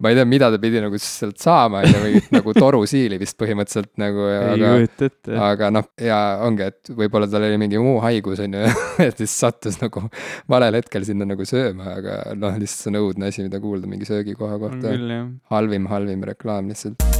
ma ei tea, mida ta pidi nagu sealt saama, on ju, mingit nagu torusiili vist põhimõtteliselt nagu. ei kujuta ette. aga noh, ja ongi, et võib-olla tal oli mingi muu haigus, on ju, et siis sattus nagu valel hetkel sinna nagu sööma, aga noh, lihtsalt see on õudne asi, mida kuulda mingi söögikoha kohta. halvim, halvim reklaam lihtsalt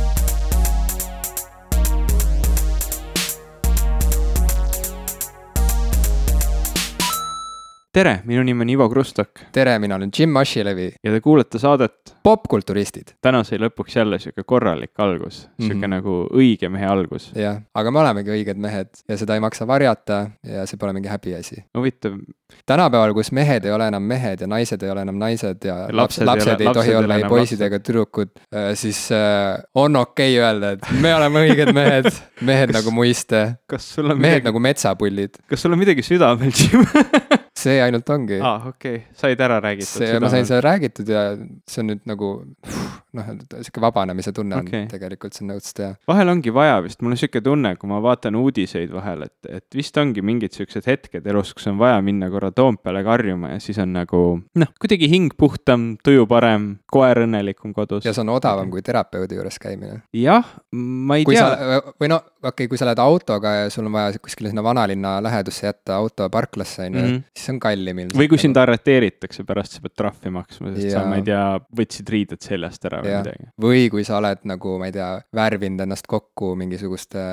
tere, minu nimi on Ivo Krustok. tere, mina olen Jim Asilevi. ja te kuulate saadet Popkulturistid. täna sai lõpuks jälle sihuke korralik algus, sihuke mm -hmm. nagu õige mehe algus. jah, aga me olemegi õiged mehed ja seda ei maksa varjata ja see pole mingi häbiasi. huvitav. tänapäeval, kus mehed ei ole enam mehed ja naised ei ole enam naised ja, ja lapsed, lapsed ei, ole, ei tohi olla ei poisid ega tüdrukud, äh, siis äh, on okei okay öelda, et me oleme õiged mehed mehed nagu muiste. mehed midagi... nagu metsapullid. kas sul on midagi südamel, Jim see ainult ongi. aa ah,, okei okay., said ära räägitud. see, ma sain selle räägitud ja see on nüüd nagu noh, sihuke vabanemise tunne okay. on tegelikult siin õudselt hea. vahel ongi vaja vist, mul on sihuke tunne, kui ma vaatan uudiseid vahel, et, et vist ongi mingid siuksed hetked elus, kus on vaja minna korra Toompeale karjuma ja siis on nagu noh, kuidagi hing puhtam, tuju parem, koer õnnelikum kodus. ja see on odavam kui terapeudi juures käimine. jah, ma ei kui tea. või no okei okay,, kui sa lähed autoga ja sul on vaja kuskile sinna vanalinna lähedusse jätta auto parklasse, on ju, mhm. siis see on kallim ilmselt. või kui sind arreteeritakse pärast, sa pead trahvi maksma, sest ja. sa, ma ei tea, võtsid riided seljast ära või ja. midagi. või kui sa oled nagu, ma ei tea, värvinud ennast kokku mingisuguste,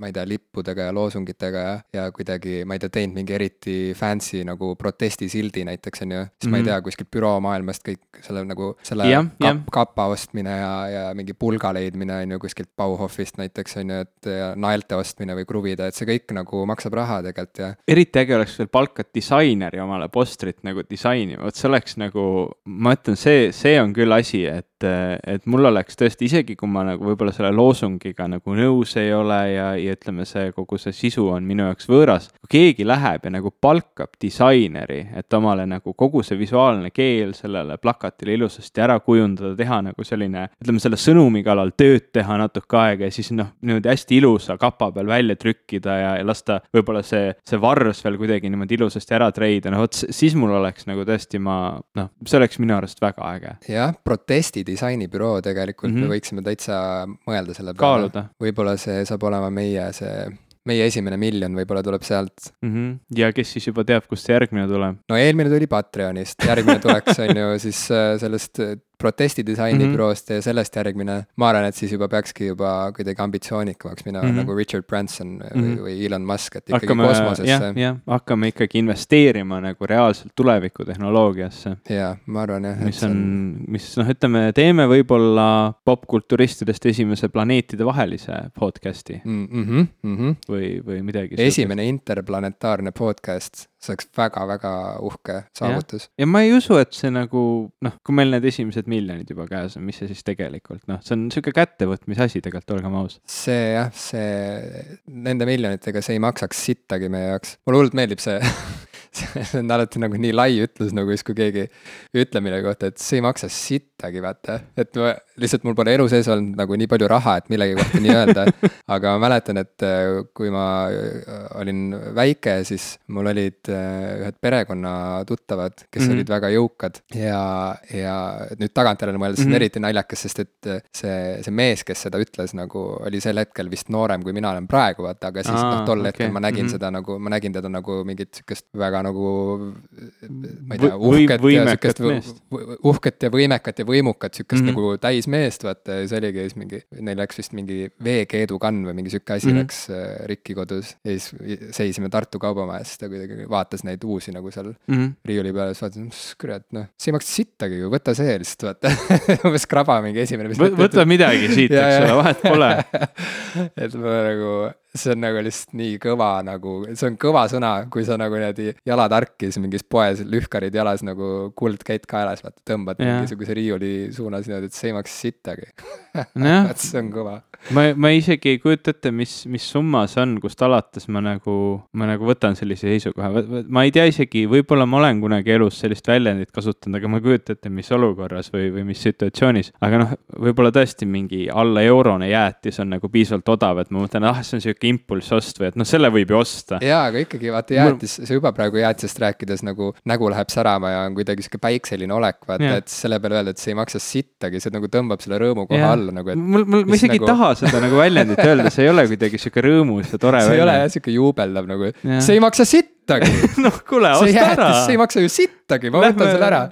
ma ei tea, lippudega ja loosungitega ja, ja kuidagi, ma ei tea, teinud mingi eriti fancy nagu protestisildi näiteks, on ju, siis mm -hmm. ma ei mhm. tea, kuskilt büromaailmast kõik selle nagu, selle ja, kap, kapa ostmine ja, ja mingi pulga leidmine, on ju, kuskilt Bauhofist näiteks, on ju, et ja naelte ostmine või kruvida, et see kõik nagu maksab raha tegelikult ja. eriti äge oleks veel palkad disaineri omale postrit nagu disainima, vot see oleks nagu, ma ütlen, see, see on küll asi, et et mul oleks tõesti, isegi kui ma nagu võib-olla selle loosungiga nagu nõus ei ole ja, ja ütleme, see kogu see sisu on minu jaoks võõras. kui keegi läheb ja nagu palkab disaineri, et omale nagu kogu see visuaalne keel sellele plakatile ilusasti ära kujundada, teha nagu selline, ütleme selle sõnumi kallal tööd teha natuke aega ja siis noh, niimoodi hästi ilusa kapa peal välja trükkida ja, ja lasta võib-olla see, see varvs veel kuidagi niimoodi ilusasti ära treida, no vot siis mul oleks nagu tõesti ma noh, see oleks minu arust väga äge. jah, protesti disainibüroo tegelikult mm, -hmm. me võiksime täitsa mõelda selle peale. võib-olla see saab olema meie see meie esimene miljon võib-olla tuleb sealt mm. -hmm. ja kes siis juba teab, kust see järgmine tuleb? no eelmine tuli Patreonist, järgmine tuleks, on ju, siis äh, sellest protestidisaini mm -hmm. ja sellest järgmine, ma arvan, et siis juba peakski juba kuidagi ambitsioonikamaks minema mm -hmm. nagu Richard Branson mm -hmm. või, mhm. või Elon Musk, et ikkagi hakkame, kosmosesse. jah, hakkame ikkagi investeerima nagu reaalselt tulevikutehnoloogiasse. jaa, ma arvan jah. mis on, mis noh, ütleme, teeme võib-olla popkulturistidest esimese planeetidevahelise podcast'i mm. -hmm, mm -hmm. või, või midagi. esimene interplanetaarne podcast see oleks väga-väga uhke saavutus. ja ma ei usu, et see nagu noh, kui meil need esimesed miljonid juba käes on, mis see siis tegelikult noh, see on sihuke kättevõtmise asi tegelikult, olgem ausad. see jah, see, nende miljonitega see ei maksaks sittagi meie jaoks, mulle hullult meeldib see see on alati nagu nii lai ütlus, nagu siis, kui keegi ütleb millegi kohta, et see ei maksa sittagi, vaata. et ma, lihtsalt mul pole elu sees olnud nagu nii palju raha, et millegi kohta nii öelda. aga ma mäletan, et äh, kui ma äh, olin väike, siis mul olid äh, ühed perekonna tuttavad, kes mm -hmm. olid väga jõukad ja, ja nüüd tagantjärele mõeldes mm -hmm. on mhm. eriti naljakas, sest et see, see mees, kes seda ütles, nagu oli sel hetkel vist noorem, kui mina olen praegu, vaata, aga siis noh, tol okay. hetkel ma nägin mm -hmm. seda nagu, ma nägin teda nagu mingit sihukest väga nagu ma ei tea, uhket ja sihukest, uhket ja võimekat ja võimukat sihukest mm -hmm. nagu täismeest, vaata ja see oligi siis mingi, neil läks vist mingi veekeedukann või mingi sihuke asi mm -hmm. läks äh, rikki kodus. ja siis seisime Tartu kaubamajas, ta kuidagi vaatas neid uusi nagu seal mm -hmm. riiuli peal, siis vaatas, mis kurat, noh, see ei maksa sittagi ju, võta see lihtsalt, vaata umbes kraba mingi esimene. võta midagi siit, eks ole, vahet pole et ma nagu see on nagu lihtsalt nii kõva nagu, see on kõva sõna, kui sa nagu niimoodi jalad harkis mingis poes, lühkarid jalas nagu kuldkett kaelas, vaata tõmbad ja. mingisuguse riiuli suunas niimoodi, et see ei maksa sittagi vot see on kõva. ma, ma isegi ei kujuta ette, mis, mis summa see on, kust alates ma nagu, ma nagu võtan sellise seisukoha, ma ei tea isegi, võib-olla ma olen kunagi elus sellist väljendit kasutanud, aga ma ei kujuta ette, mis olukorras või, või mis situatsioonis. aga noh, võib-olla tõesti mingi alla eurone jäätis on nagu piisavalt odav, et ma mõtlen, ah, see on sihuke sihuke impulssost või et noh, selle võib ju osta. jaa, aga ikkagi vaata jäätis, sa juba praegu jäätisest rääkides nagu nägu läheb särama ja on kuidagi sihuke päikseline olek, vaata, et selle peale öelda, et see ei maksa sittagi, see nagu tõmbab selle rõõmu koha alla nagu, et. mul, mul, ma isegi nagu... ei taha seda nagu väljendit öelda, see ei ole kuidagi sihuke rõõmus ja tore see ei ole jah sihuke juubeldav nagu, see ei maksa sittagi sittagi noh, kuule, osta ära. see ei maksa ju sittagi, ma Lähme... võtan selle ära.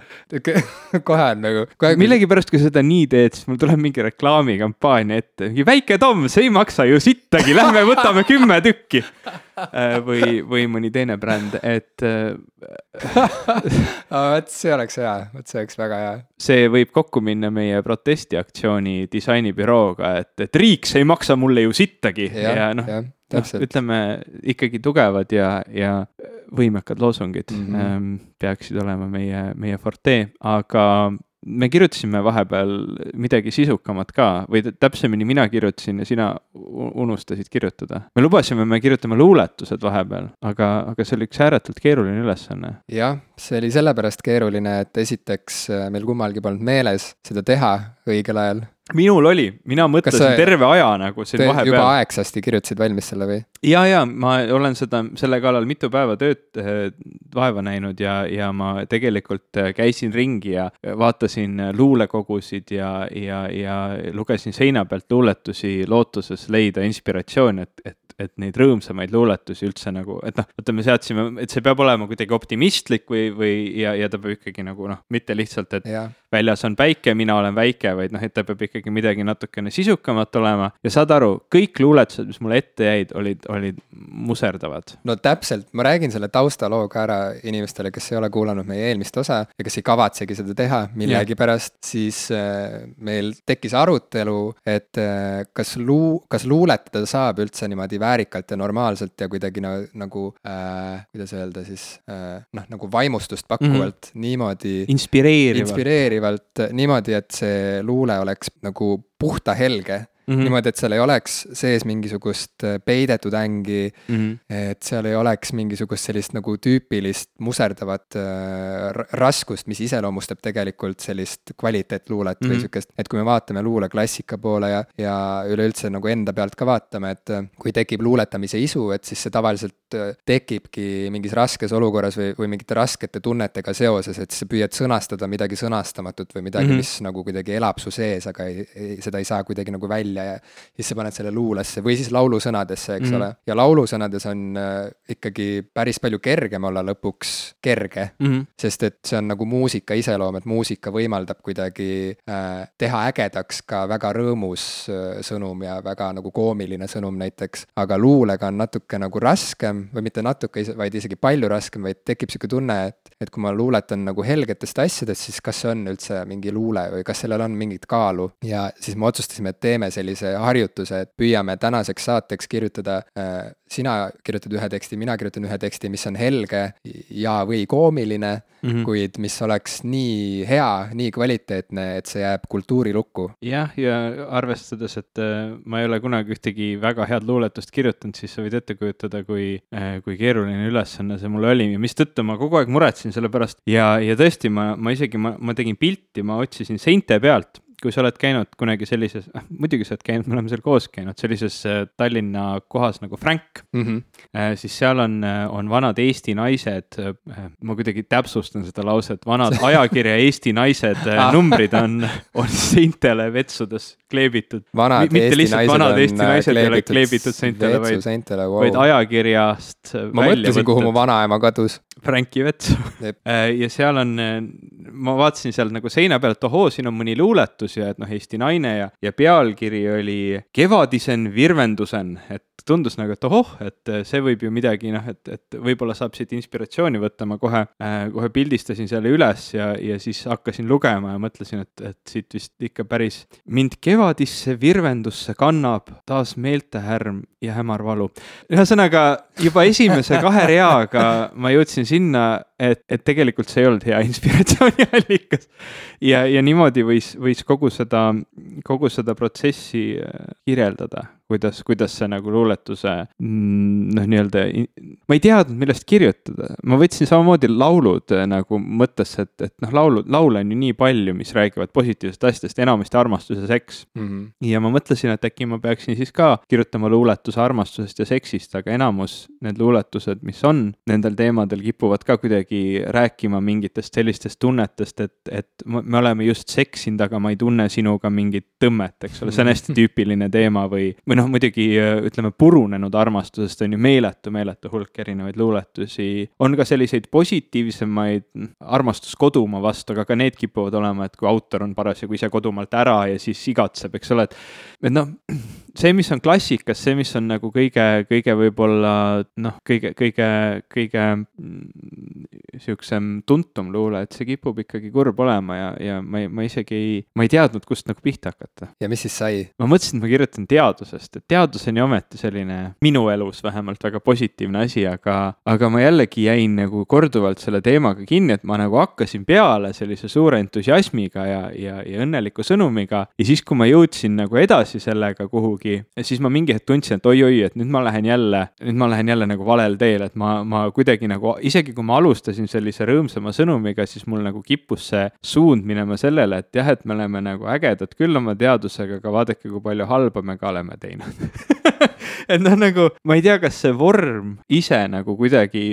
kohe on nagu kohe.... millegipärast, kui seda nii teed, siis mul tuleb mingi reklaamikampaania ette, mingi väike Tom, see ei maksa ju sittagi, lähme võtame kümme tükki. Äh, või, või mõni teine bränd, et vot see oleks hea, vot see oleks väga hea. see võib kokku minna meie protestiaktsiooni disainibürooga, et, et riik, see ei maksa mulle ju sittagi ja, ja noh noh, ütleme ikkagi tugevad ja, ja võimekad loosungid mm -hmm. peaksid olema meie, meie forte, aga me kirjutasime vahepeal midagi sisukamat ka või täpsemini mina kirjutasin ja sina unustasid kirjutada. me lubasime, me kirjutame luuletused vahepeal, aga, aga see oli üks ääretult keeruline ülesanne. jah, see oli sellepärast keeruline, et esiteks äh, meil kummalgi polnud meeles seda teha õigel ajal minul oli, mina mõtlesin terve aja nagu siin vahepeal. juba aegsasti kirjutasid valmis selle või? ja, ja ma olen seda, selle kallal mitu päeva tööd äh, vaeva näinud ja, ja ma tegelikult äh, käisin ringi ja vaatasin luulekogusid ja, ja, ja lugesin seina pealt luuletusi lootuses leida inspiratsiooni, et, et et neid rõõmsamaid luuletusi üldse nagu, et noh, vaata, me seadsime, et see peab olema kuidagi optimistlik või, või ja, ja ta peab ikkagi nagu noh, mitte lihtsalt, et ja. Väljas on päike, mina olen väike, vaid noh, et ta peab ikkagi midagi natukene sisukamat olema. ja saad aru, kõik luuletused, mis mulle ette jäid, olid, olid muserdavad. no täpselt, ma räägin selle taustaloo ka ära inimestele, kes ei ole kuulanud meie eelmist osa ja kes ei kavatsegi seda teha millegipärast, siis äh, meil tekkis arutelu, et äh, kas luu-, kas luuletada saab üldse niimoodi väärikalt ja normaalselt ja kuidagi na, nagu äh,, kuidas öelda siis äh, noh, nagu vaimustust pakkuvalt mm -hmm. niimoodi. inspireerivalt. inspireerivalt niimoodi, et see luule oleks nagu puhta helge Mm -hmm. niimoodi, et seal ei oleks sees mingisugust äh, peidetud ängi mm, -hmm. et seal ei oleks mingisugust sellist nagu tüüpilist muserdavat äh, raskust, mis iseloomustab tegelikult sellist kvaliteetluulet mm -hmm. või mhm. sihukest, et kui me vaatame luuleklassika poole ja, ja üleüldse nagu enda pealt ka vaatame, et äh, kui tekib luuletamise isu, et siis see tavaliselt äh, tekibki mingis raskes olukorras või, või mingite raskete tunnetega seoses, et sa püüad sõnastada midagi sõnastamatut või midagi mm, -hmm. mis nagu kuidagi elab su sees, aga ei, ei, seda ei saa kuidagi nagu välja välja ja siis sa paned selle luulesse või siis laulusõnadesse, eks mm ole. ja laulusõnades on äh, ikkagi päris palju kergem olla lõpuks kerge mm. sest et see on nagu muusika iseloom, et muusika võimaldab kuidagi äh, teha ägedaks ka väga rõõmus äh, sõnum ja väga nagu koomiline sõnum näiteks. aga luulega on natuke nagu raskem või mitte natuke, vaid isegi palju raskem, vaid tekib sihuke tunne, et, et kui ma luuletan nagu helgetest asjadest, siis kas see on üldse mingi luule või kas sellel on mingit kaalu ja siis me otsustasime, et teeme sellise sellise harjutuse, et püüame tänaseks saateks kirjutada äh, sina kirjutad ühe teksti, mina kirjutan ühe teksti, mis on helge ja, või koomiline mm, -hmm. kuid mis oleks nii hea, nii kvaliteetne, et see jääb kultuurilukku. jah, ja arvestades, et äh, ma ei ole kunagi ühtegi väga head luuletust kirjutanud, siis sa võid ette kujutada, kui äh,, kui keeruline ülesanne see mul oli ja mistõttu ma kogu aeg muretsesin selle pärast ja, ja tõesti, ma, ma isegi, ma, ma tegin pilti, ma otsisin seinte pealt kui sa oled käinud kunagi sellises, ah muidugi sa oled käinud, me oleme seal koos käinud, sellises äh, Tallinna kohas nagu Frank mm, -hmm. siis seal on, äh, on vanad Eesti naised, ma kuidagi täpsustan seda lauset, vanad ajakirja Eesti naised numbrid on, on seintele vetsudes kleebitud. mitte lihtsalt vanad Eesti naised ei ole kleebitud seintele, vaid, wow. vaid ajakirjast. ma mõtlesin, kuhu mu vanaema kadus. Franki vetsu ja seal on, ma vaatasin seal nagu seina peal, et ohoo, siin on mõni luuletus ja et noh, Eesti naine ja, ja pealkiri oli Kevadisen virvendusen, et tundus nagu, et ohoh, et see võib ju midagi noh, et, et võib-olla saab siit inspiratsiooni võtta, ma kohe äh,, kohe pildistasin selle üles ja, ja siis hakkasin lugema ja mõtlesin, et, et siit vist ikka päris mind kevadisse virvendusse kannab taas meeltehärm ja hämar valu. ühesõnaga juba esimese kahe reaga ma jõudsin sinna, et, et tegelikult see ei olnud hea inspiratsiooniallikas. ja, ja niimoodi võis, võis kogu seda, kogu seda protsessi äh, kirjeldada kuidas, kuidas see nagu luuletuse mm, noh, nii-öelda, ma ei teadnud, millest kirjutada. ma võtsin samamoodi laulud äh, nagu mõttesse, et, et noh, laulu, laule on ju nii palju, mis räägivad positiivsest asjadest, enamasti armastus ja seks mm. -hmm. ja ma mõtlesin, et äkki ma peaksin siis ka kirjutama luuletuse armastusest ja seksist, aga enamus need luuletused, mis on nendel teemadel, kipuvad ka kuidagi rääkima mingitest sellistest tunnetest, et, et me oleme just seksinud, aga ma ei tunne sinuga mingit tõmmet, eks ole, see on hästi tüüpiline teema või, või noh, muidugi ütleme, purunenud armastusest on ju meeletu, meeletu hulk erinevaid luuletusi. on ka selliseid positiivsemaid armastus kodumaa vastu, aga ka need kipuvad olema, et kui autor on parasjagu ise kodumaalt ära ja siis igatseb, eks ole, et, et noh see, mis on klassikas, see, mis on nagu kõige, kõige võib-olla noh, kõige, kõige, kõige mm, sihukesem tuntum luule, et see kipub ikkagi kurb olema ja, ja ma ei, ma isegi ei, ma ei teadnud, kust nagu pihta hakata. ja mis siis sai? ma mõtlesin, et ma kirjutan teadusest, et teadus on ju ometi selline minu elus vähemalt väga positiivne asi, aga, aga ma jällegi jäin nagu korduvalt selle teemaga kinni, et ma nagu hakkasin peale sellise suure entusiasmiga ja, ja, ja õnneliku sõnumiga ja siis, kui ma jõudsin nagu edasi sellega kuhugi kuhugi. siis ma mingi hetk tundsin, et oi-oi, et nüüd ma lähen jälle, nüüd ma lähen jälle nagu valel teel, et ma, ma kuidagi nagu, isegi kui ma alustasin sellise rõõmsama sõnumiga, siis mul nagu kippus see suund minema sellele, et jah, et me oleme nagu ägedad küll oma teadusega, aga vaadake, kui palju halba me ka oleme teinud et noh, nagu ma ei tea, kas see vorm ise nagu kuidagi,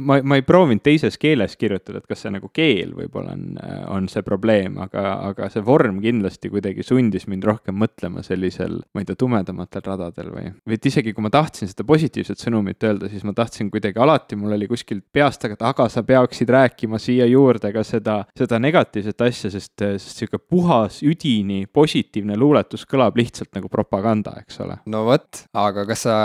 ma, ma ei proovinud teises keeles kirjutada, et kas see nagu keel võib-olla on, on see probleem, aga, aga see vorm kindlasti kuidagi sundis mind rohkem mõtlema sellisel, ma ei tea, tumedamatel radadel või, või et isegi kui ma tahtsin seda positiivset sõnumit öelda, siis ma tahtsin kuidagi alati, mul oli kuskilt peast, aga, aga sa peaksid rääkima siia juurde ka seda, seda negatiivset asja, sest, sest sihuke puhas, üdini positiivne luuletus kõlab lihtsalt nagu propaganda, eks ole. no vot, aga kas sa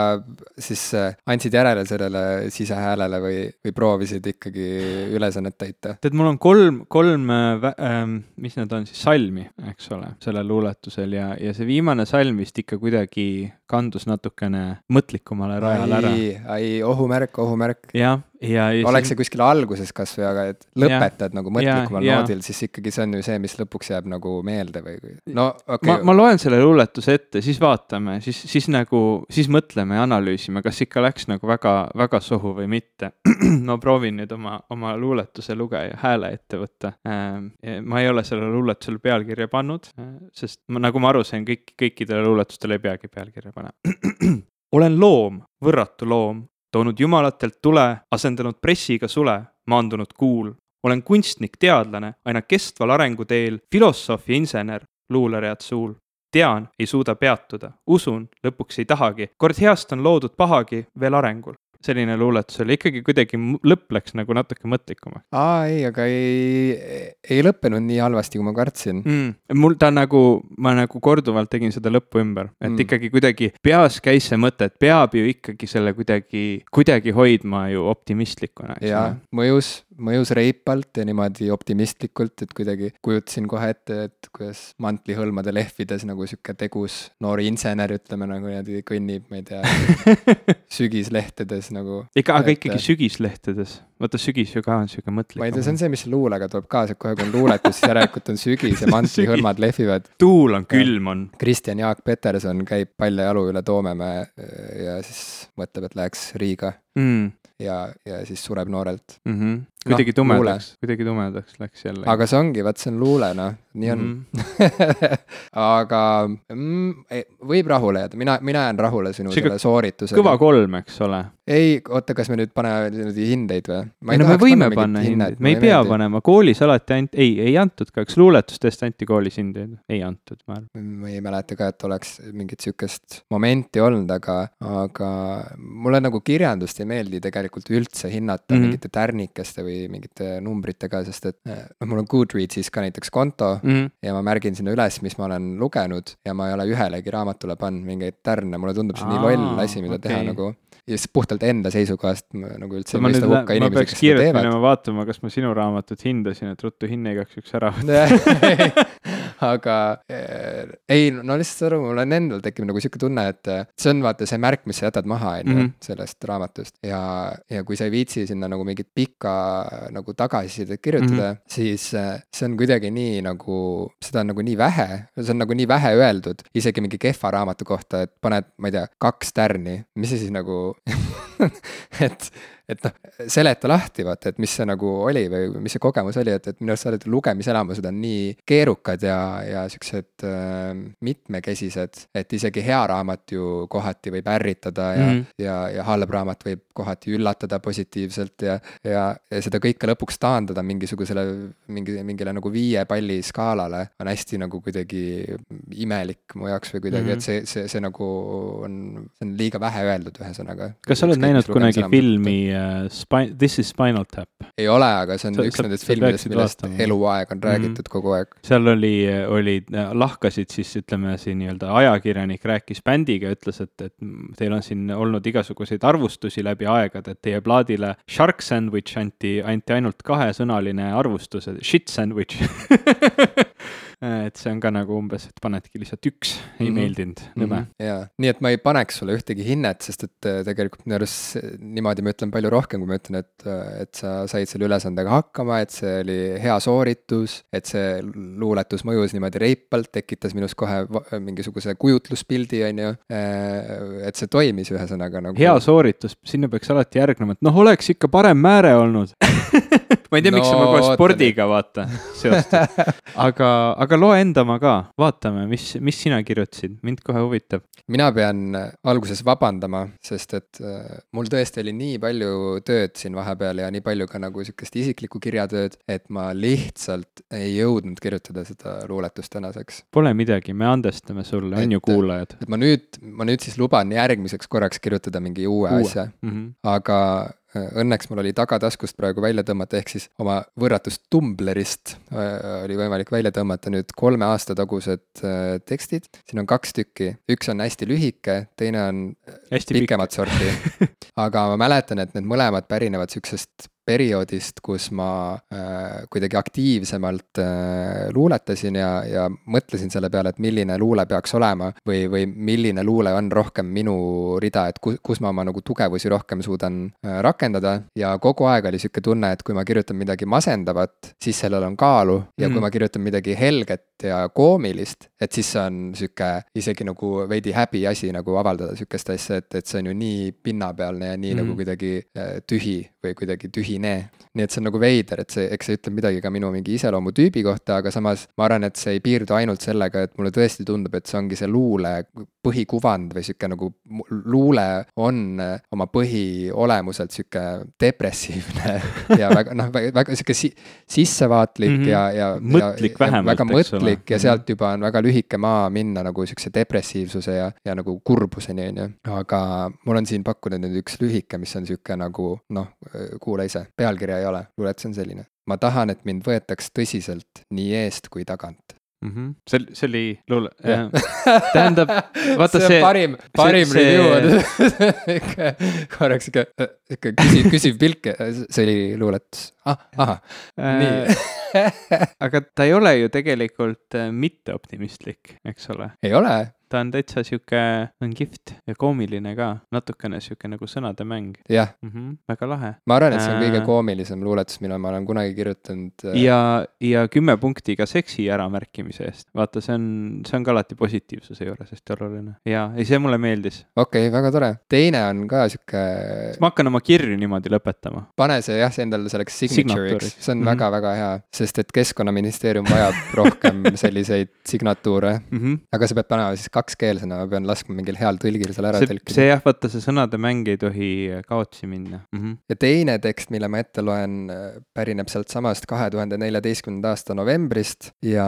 siis äh, andsid järele sellele sisehäälele või, või proovisid ikkagi ülesannet täita? tead, mul on kolm, kolm äh,, äh, mis need on siis, salmi, eks ole, sellel luuletusel ja, ja see viimane salm vist ikka kuidagi kandus natukene mõtlikumale rajale ära. ai, ohumärk, ohumärk. jah, ja, ja. oleks see kuskil alguses kasvõi, aga et lõpetad ja, nagu mõtlikumal ja, noodil, siis ikkagi see on ju see, mis lõpuks jääb nagu meelde või, no okei okay.. ma, ma loen selle luuletuse ette, siis vaatame, siis, siis nagu, siis mõtleme ja analüüsime, kas ikka läks nagu väga, väga sohu või mitte ma proovin nüüd oma, oma luuletuse lugeja hääle ette võtta. Ähm, ma ei ole sellele luuletusele pealkirja pannud, sest ma, nagu ma aru sain, kõik, kõikidele luuletustele ei peagi pealkirja pane. olen loom, võrratu loom, toonud jumalatelt tule, asendanud pressiga sule, maandunud kuul. olen kunstnik, teadlane, aina kestval arenguteel, filosoof ja insener, luuleread suul. tean, ei suuda peatuda, usun, lõpuks ei tahagi, kord heast on loodud pahagi veel arengul selline luuletus oli, ikkagi kuidagi lõpp läks nagu natuke mõtlikumaks. aa ei, aga ei, ei lõppenud nii halvasti, kui ma kartsin mm,. mul ta nagu, ma nagu korduvalt tegin seda lõppu ümber, et mm. ikkagi kuidagi peas käis see mõte, et peab ju ikkagi selle kuidagi, kuidagi hoidma ju optimistlikuna. jaa, mõjus, mõjus reipalt ja niimoodi optimistlikult, et kuidagi kujutasin kohe ette, et kuidas mantlihõlmade lehvides nagu sihuke tegus noor insener, ütleme nagu niimoodi kõnnib, ma ei tea sügislehtedes siis nagu. ikka, aga ikkagi sügislehtedes, vaata sügis ju ka on sihuke mõtlik. ma ei tea, see on see, mis luulega tuleb kaasa, et kohe kui on luuletus, siis järelikult on sügis ja mantlihõlmad lehvivad. tuul on, külm on. Kristjan Jaak Peterson käib paljajalu üle Toomemäe ja siis mõtleb, et läheks Riiga mm. ja, ja siis sureb noorelt mm. -hmm kuidagi no, tumedaks, kuidagi tumedaks läks jälle. aga see ongi, vaat see on luule, noh, nii on mm. aga mm, võib rahule jääda, mina, mina jään rahule sinu Siga selle sooritusega. kõva kolm, eks ole. ei, oota, kas me nüüd paneme niimoodi hindeid või? ei no me võime panna hindeid, me ei pea meeldi. panema, koolis alati ainult, ei, ei antud ka, eks luuletustest anti koolis hindeid, ei antud, ma arvan. ma ei mäleta ka, et oleks mingit sihukest momenti olnud, aga, aga mulle nagu kirjandust ei meeldi tegelikult üldse hinnata mm -hmm. mingite tärnikeste või või mingite numbritega, sest et noh, mul on Goodreadsis ka näiteks konto mm -hmm. ja ma märgin sinna üles, mis ma olen lugenud ja ma ei ole ühelegi raamatule pannud mingeid tärne, mulle tundub see Aa, nii loll asi, mida okay. teha nagu ja siis puhtalt enda seisukohast nagu üldse ei mõista hukka inimesi, kes seda teevad. minema vaatama, kas ma sinu raamatut hindasin, et ruttu hinne igaks juhuks ära võtta aga äh, ei, no lihtsalt aru, mul on endal tekib nagu sihuke tunne, et äh, see on vaata see märk, mis sa jätad maha, on ju, Mhm. sellest raamatust. ja, ja kui sa ei viitsi sinna nagu mingit pikka nagu tagasisidet kirjutada mm, -hmm. siis äh, see on kuidagi nii nagu, seda on nagu nii vähe, see on nagu nii vähe öeldud, isegi mingi kehva raamatu kohta, et paned, ma ei tea, kaks tärni, mis see siis nagu et, et noh, seleta lahti, vaata, et mis see nagu oli või mis see kogemus oli, et, et minu arust sa oled lugemiselamused on nii keerukad ja, ja siuksed äh, mitmekesised, et isegi hea raamat ju kohati võib ärritada ja mm, Mhm. -hmm. ja, ja halb raamat võib kohati üllatada positiivselt ja, ja, ja seda kõike lõpuks taandada mingisugusele, mingi, mingile nagu viie palli skaalale on hästi nagu kuidagi imelik mu jaoks või kuidagi mm, Mhm. -hmm. et see, see, see nagu on, see on liiga vähe öeldud, ühesõnaga. kas sa oled näinud kunagi filmi uh, Spine, This is Spinal Tap? ei ole, aga see on Sa- üks sa- nendest filmidest, millest vaatama. eluaeg on räägitud mm -hmm. kogu aeg. seal oli, oli, lahkasid siis ütleme siin nii-öelda ajakirjanik rääkis bändiga, ütles, et, et teil on siin olnud igasuguseid arvustusi läbi aegade, et teie plaadile Shark Sandwich anti, anti ainult kahesõnaline arvustus, shit sandwich et see on ka nagu umbes, et panedki lihtsalt üks, ei mm. -hmm. meeldinud, nõme mm. -hmm. jaa, nii et ma ei paneks sulle ühtegi hinnet, sest et äh, tegelikult minu arust niimoodi ma ütlen palju rohkem, kui ma ütlen, et, äh, et sa said selle ülesandega hakkama, et see oli hea sooritus, et see luuletus mõjus niimoodi reipalt, tekitas minus kohe mingisuguse kujutluspildi, on ju. et see toimis ühesõnaga nagu. hea sooritus, sinna peaks alati järgnema, et noh, oleks ikka parem määre olnud ma ei tea no,, miks No ma kohe spordiga vaata seostad, aga, aga loe enda oma ka, vaatame, mis, mis sina kirjutasid, mind kohe huvitab. mina pean äh, alguses vabandama, sest et äh, mul tõesti oli nii palju tööd siin vahepeal ja nii palju ka nagu sihukest isiklikku kirjatööd, et ma lihtsalt ei jõudnud kirjutada seda luuletust tänaseks. Pole midagi, me andestame sulle, on ju Et- kuulajad et ma nüüd, ma nüüd siis luban järgmiseks korraks kirjutada mingi uue, uue. asja, mm. -hmm. aga äh, õnneks mul oli tagataskust praegu välja tõmmata, ehk siis oma võrratust Tumblerist äh, oli võimalik välja tõmmata nüüd kolme aasta tagused äh, tekstid. siin on kaks tükki, üks on hästi lühike, teine on hästi pikk. pikemat sorti. aga ma mäletan, et need mõlemad pärinevad sihukesest perioodist, kus ma äh, kuidagi aktiivsemalt äh, luuletasin ja, ja mõtlesin selle peale, et milline luule peaks olema või, või milline luule on rohkem minu rida, et kus, kus ma oma nagu tugevusi rohkem suudan äh, rakendada ja kogu aeg oli sihuke tunne, et kui ma kirjutan midagi masendavat, siis sellel on kaalu ja mm. Kui ma kirjutan midagi helget ja koomilist, et siis see on sihuke isegi nagu veidi häbiasi nagu avaldada sihukest asja, et, et see on ju nii pinnapealne ja nii mm. Mhm. nagu kuidagi äh, tühi või kuidagi tühine. nii et see on nagu veider, et see, eks see ütleb midagi ka minu mingi iseloomutüübi kohta, aga samas ma arvan, et see ei piirdu ainult sellega, et mulle tõesti tundub, et see ongi see luule põhikuvand või sihuke nagu luule on äh, oma põhiolemuselt sihuke depressiivne ja väga noh, väga, sihuke si sissevaatlik mm Mhm. -hmm. ja, ja Mõtlik ja, vähemalt, eks ole. Mõtlik ja Mhm. sealt juba on väga lühike maa minna nagu sihukese depressiivsuse ja, ja nagu kurbuseni, on ju. aga mul on siin pakkuda nüüd üks lühike, mis on sihuke nagu noh, kuula ise, pealkirja ei ole, luuletus on selline. ma tahan, et mind võetaks tõsiselt nii eest kui tagant. Mm -hmm. see, see oli luule, Jah. tähendab, vaata see see- on parim, parim see- review on korraks sihuke, ikka küsiv, küsiv pilk, see oli luuletus ah,, ahah, nii Äh, aga ta ei ole ju tegelikult äh, mitte optimistlik, eks ole. ei ole, ta on täitsa sihuke, on kihvt ja koomiline ka, natukene sihuke nagu sõnade mäng jah, mm. -hmm. väga lahe. ma arvan, et see on kõige Äh. koomilisem luuletus, mille ma olen kunagi kirjutanud. ja, ja kümme punkti ka seksi äramärkimise eest. vaata, see on, see on ka alati positiivsuse juures hästi oluline. ja, ei see mulle meeldis. okei okay,, väga tore, teine on ka sihuke, ma hakkan oma kirju niimoodi lõpetama. pane see jah, see endale selleks signature'iks, see on väga-väga hea, sest et keskkonnaministeerium vajab rohkem selliseid signatuure. Mm -hmm. aga sa pead panema siis kakskeelsena, ma pean laskma mingil heal tõlgil selle ära see, tõlkida. see jah, vaata see sõnade mäng ei tohi kaotsi minna mm. -hmm. ja teine tekst, mille ma ette loen, pärineb sealt samast kahe tuhande neljateistkümnenda aasta novembrist ja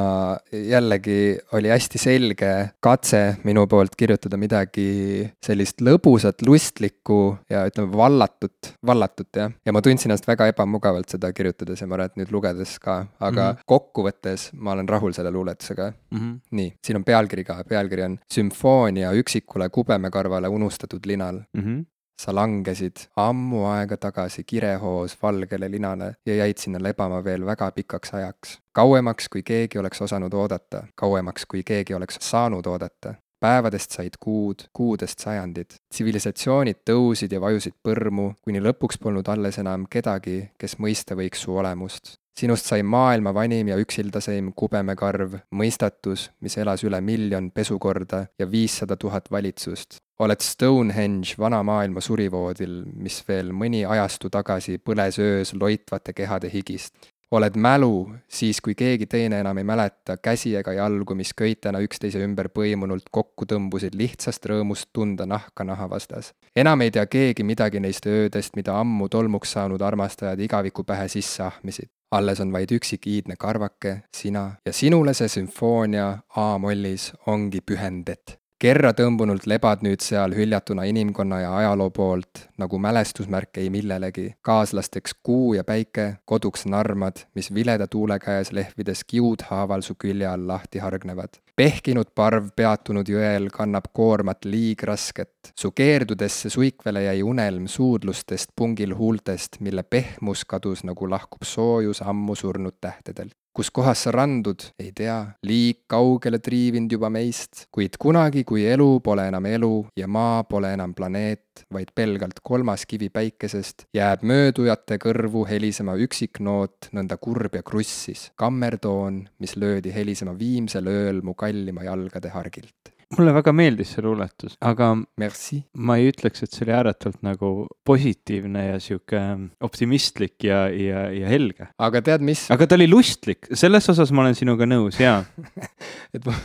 jällegi oli hästi selge katse minu poolt kirjutada midagi sellist lõbusat, lustlikku ja ütleme, vallatut, vallatut jah. ja ma tundsin ennast väga ebamugavalt seda kirjutades ja ma arvan, et nüüd lugedes ka, aga mm. -hmm. kokkuvõttes ma olen rahul selle luuletusega. Mm -hmm. nii, siin on pealkiri ka, pealkiri on Sümfoonia üksikule kubemekarvale unustatud linal. Mm -hmm. sa langesid ammu aega tagasi kirehoos valgele linale ja jäid sinna lebama veel väga pikaks ajaks. kauemaks, kui keegi oleks osanud oodata, kauemaks, kui keegi oleks saanud oodata päevadest said kuud, kuudest sajandid. tsivilisatsioonid tõusid ja vajusid põrmu, kuni lõpuks polnud alles enam kedagi, kes mõista võiks su olemust. Sinust sai maailma vanim ja üksildaseim kubemekarv, mõistatus, mis elas üle miljon pesukorda ja viissada tuhat valitsust. oled Stonehenge vana maailma surivoodil, mis veel mõni ajastu tagasi põles öös loitvate kehade higist oled mälu siis, kui keegi teine enam ei mäleta käsi ega jalgu, mis köitena üksteise ümber põimunult kokku tõmbusid lihtsast rõõmust tunda nahka naha vastas. enam ei tea keegi midagi neist öödest, mida ammu tolmuks saanud armastajad igaviku pähe sisse ahmisid. Alles on vaid üksik iidne karvake, sina, ja sinule see sümfoonia A-mollis ongi pühendet kerra tõmbunult lebad nüüd seal hüljatuna inimkonna ja ajaloo poolt nagu mälestusmärk ei millelegi. kaaslasteks kuu ja päike, koduks narmad, mis vileda tuule käes lehvides kiudhaaval su külje all lahti hargnevad. pehkinud parv peatunud jõel kannab koormat liigrasket. su keerdudesse suikvele jäi unelm suudlustest pungil huultest, mille pehmus kadus nagu lahkub soojus ammu surnud tähtedelt kus kohas sa randud, ei tea, liig kaugele triivinud juba meist, kuid kunagi, kui elu pole enam elu ja maa pole enam planeet, vaid pelgalt kolmas kivi päikesest, jääb möödujate kõrvu helisema üksiknoot, nõnda kurb ja krussis, kammertoon, mis löödi helisema viimsel ööl mu kallima jalgade hargilt mulle väga meeldis see luuletus, aga Merci. ma ei ütleks, et see oli ääretult nagu positiivne ja sihuke optimistlik ja, ja, ja helge. aga tead, mis? aga ta oli lustlik, selles osas ma olen sinuga nõus, jaa et ma,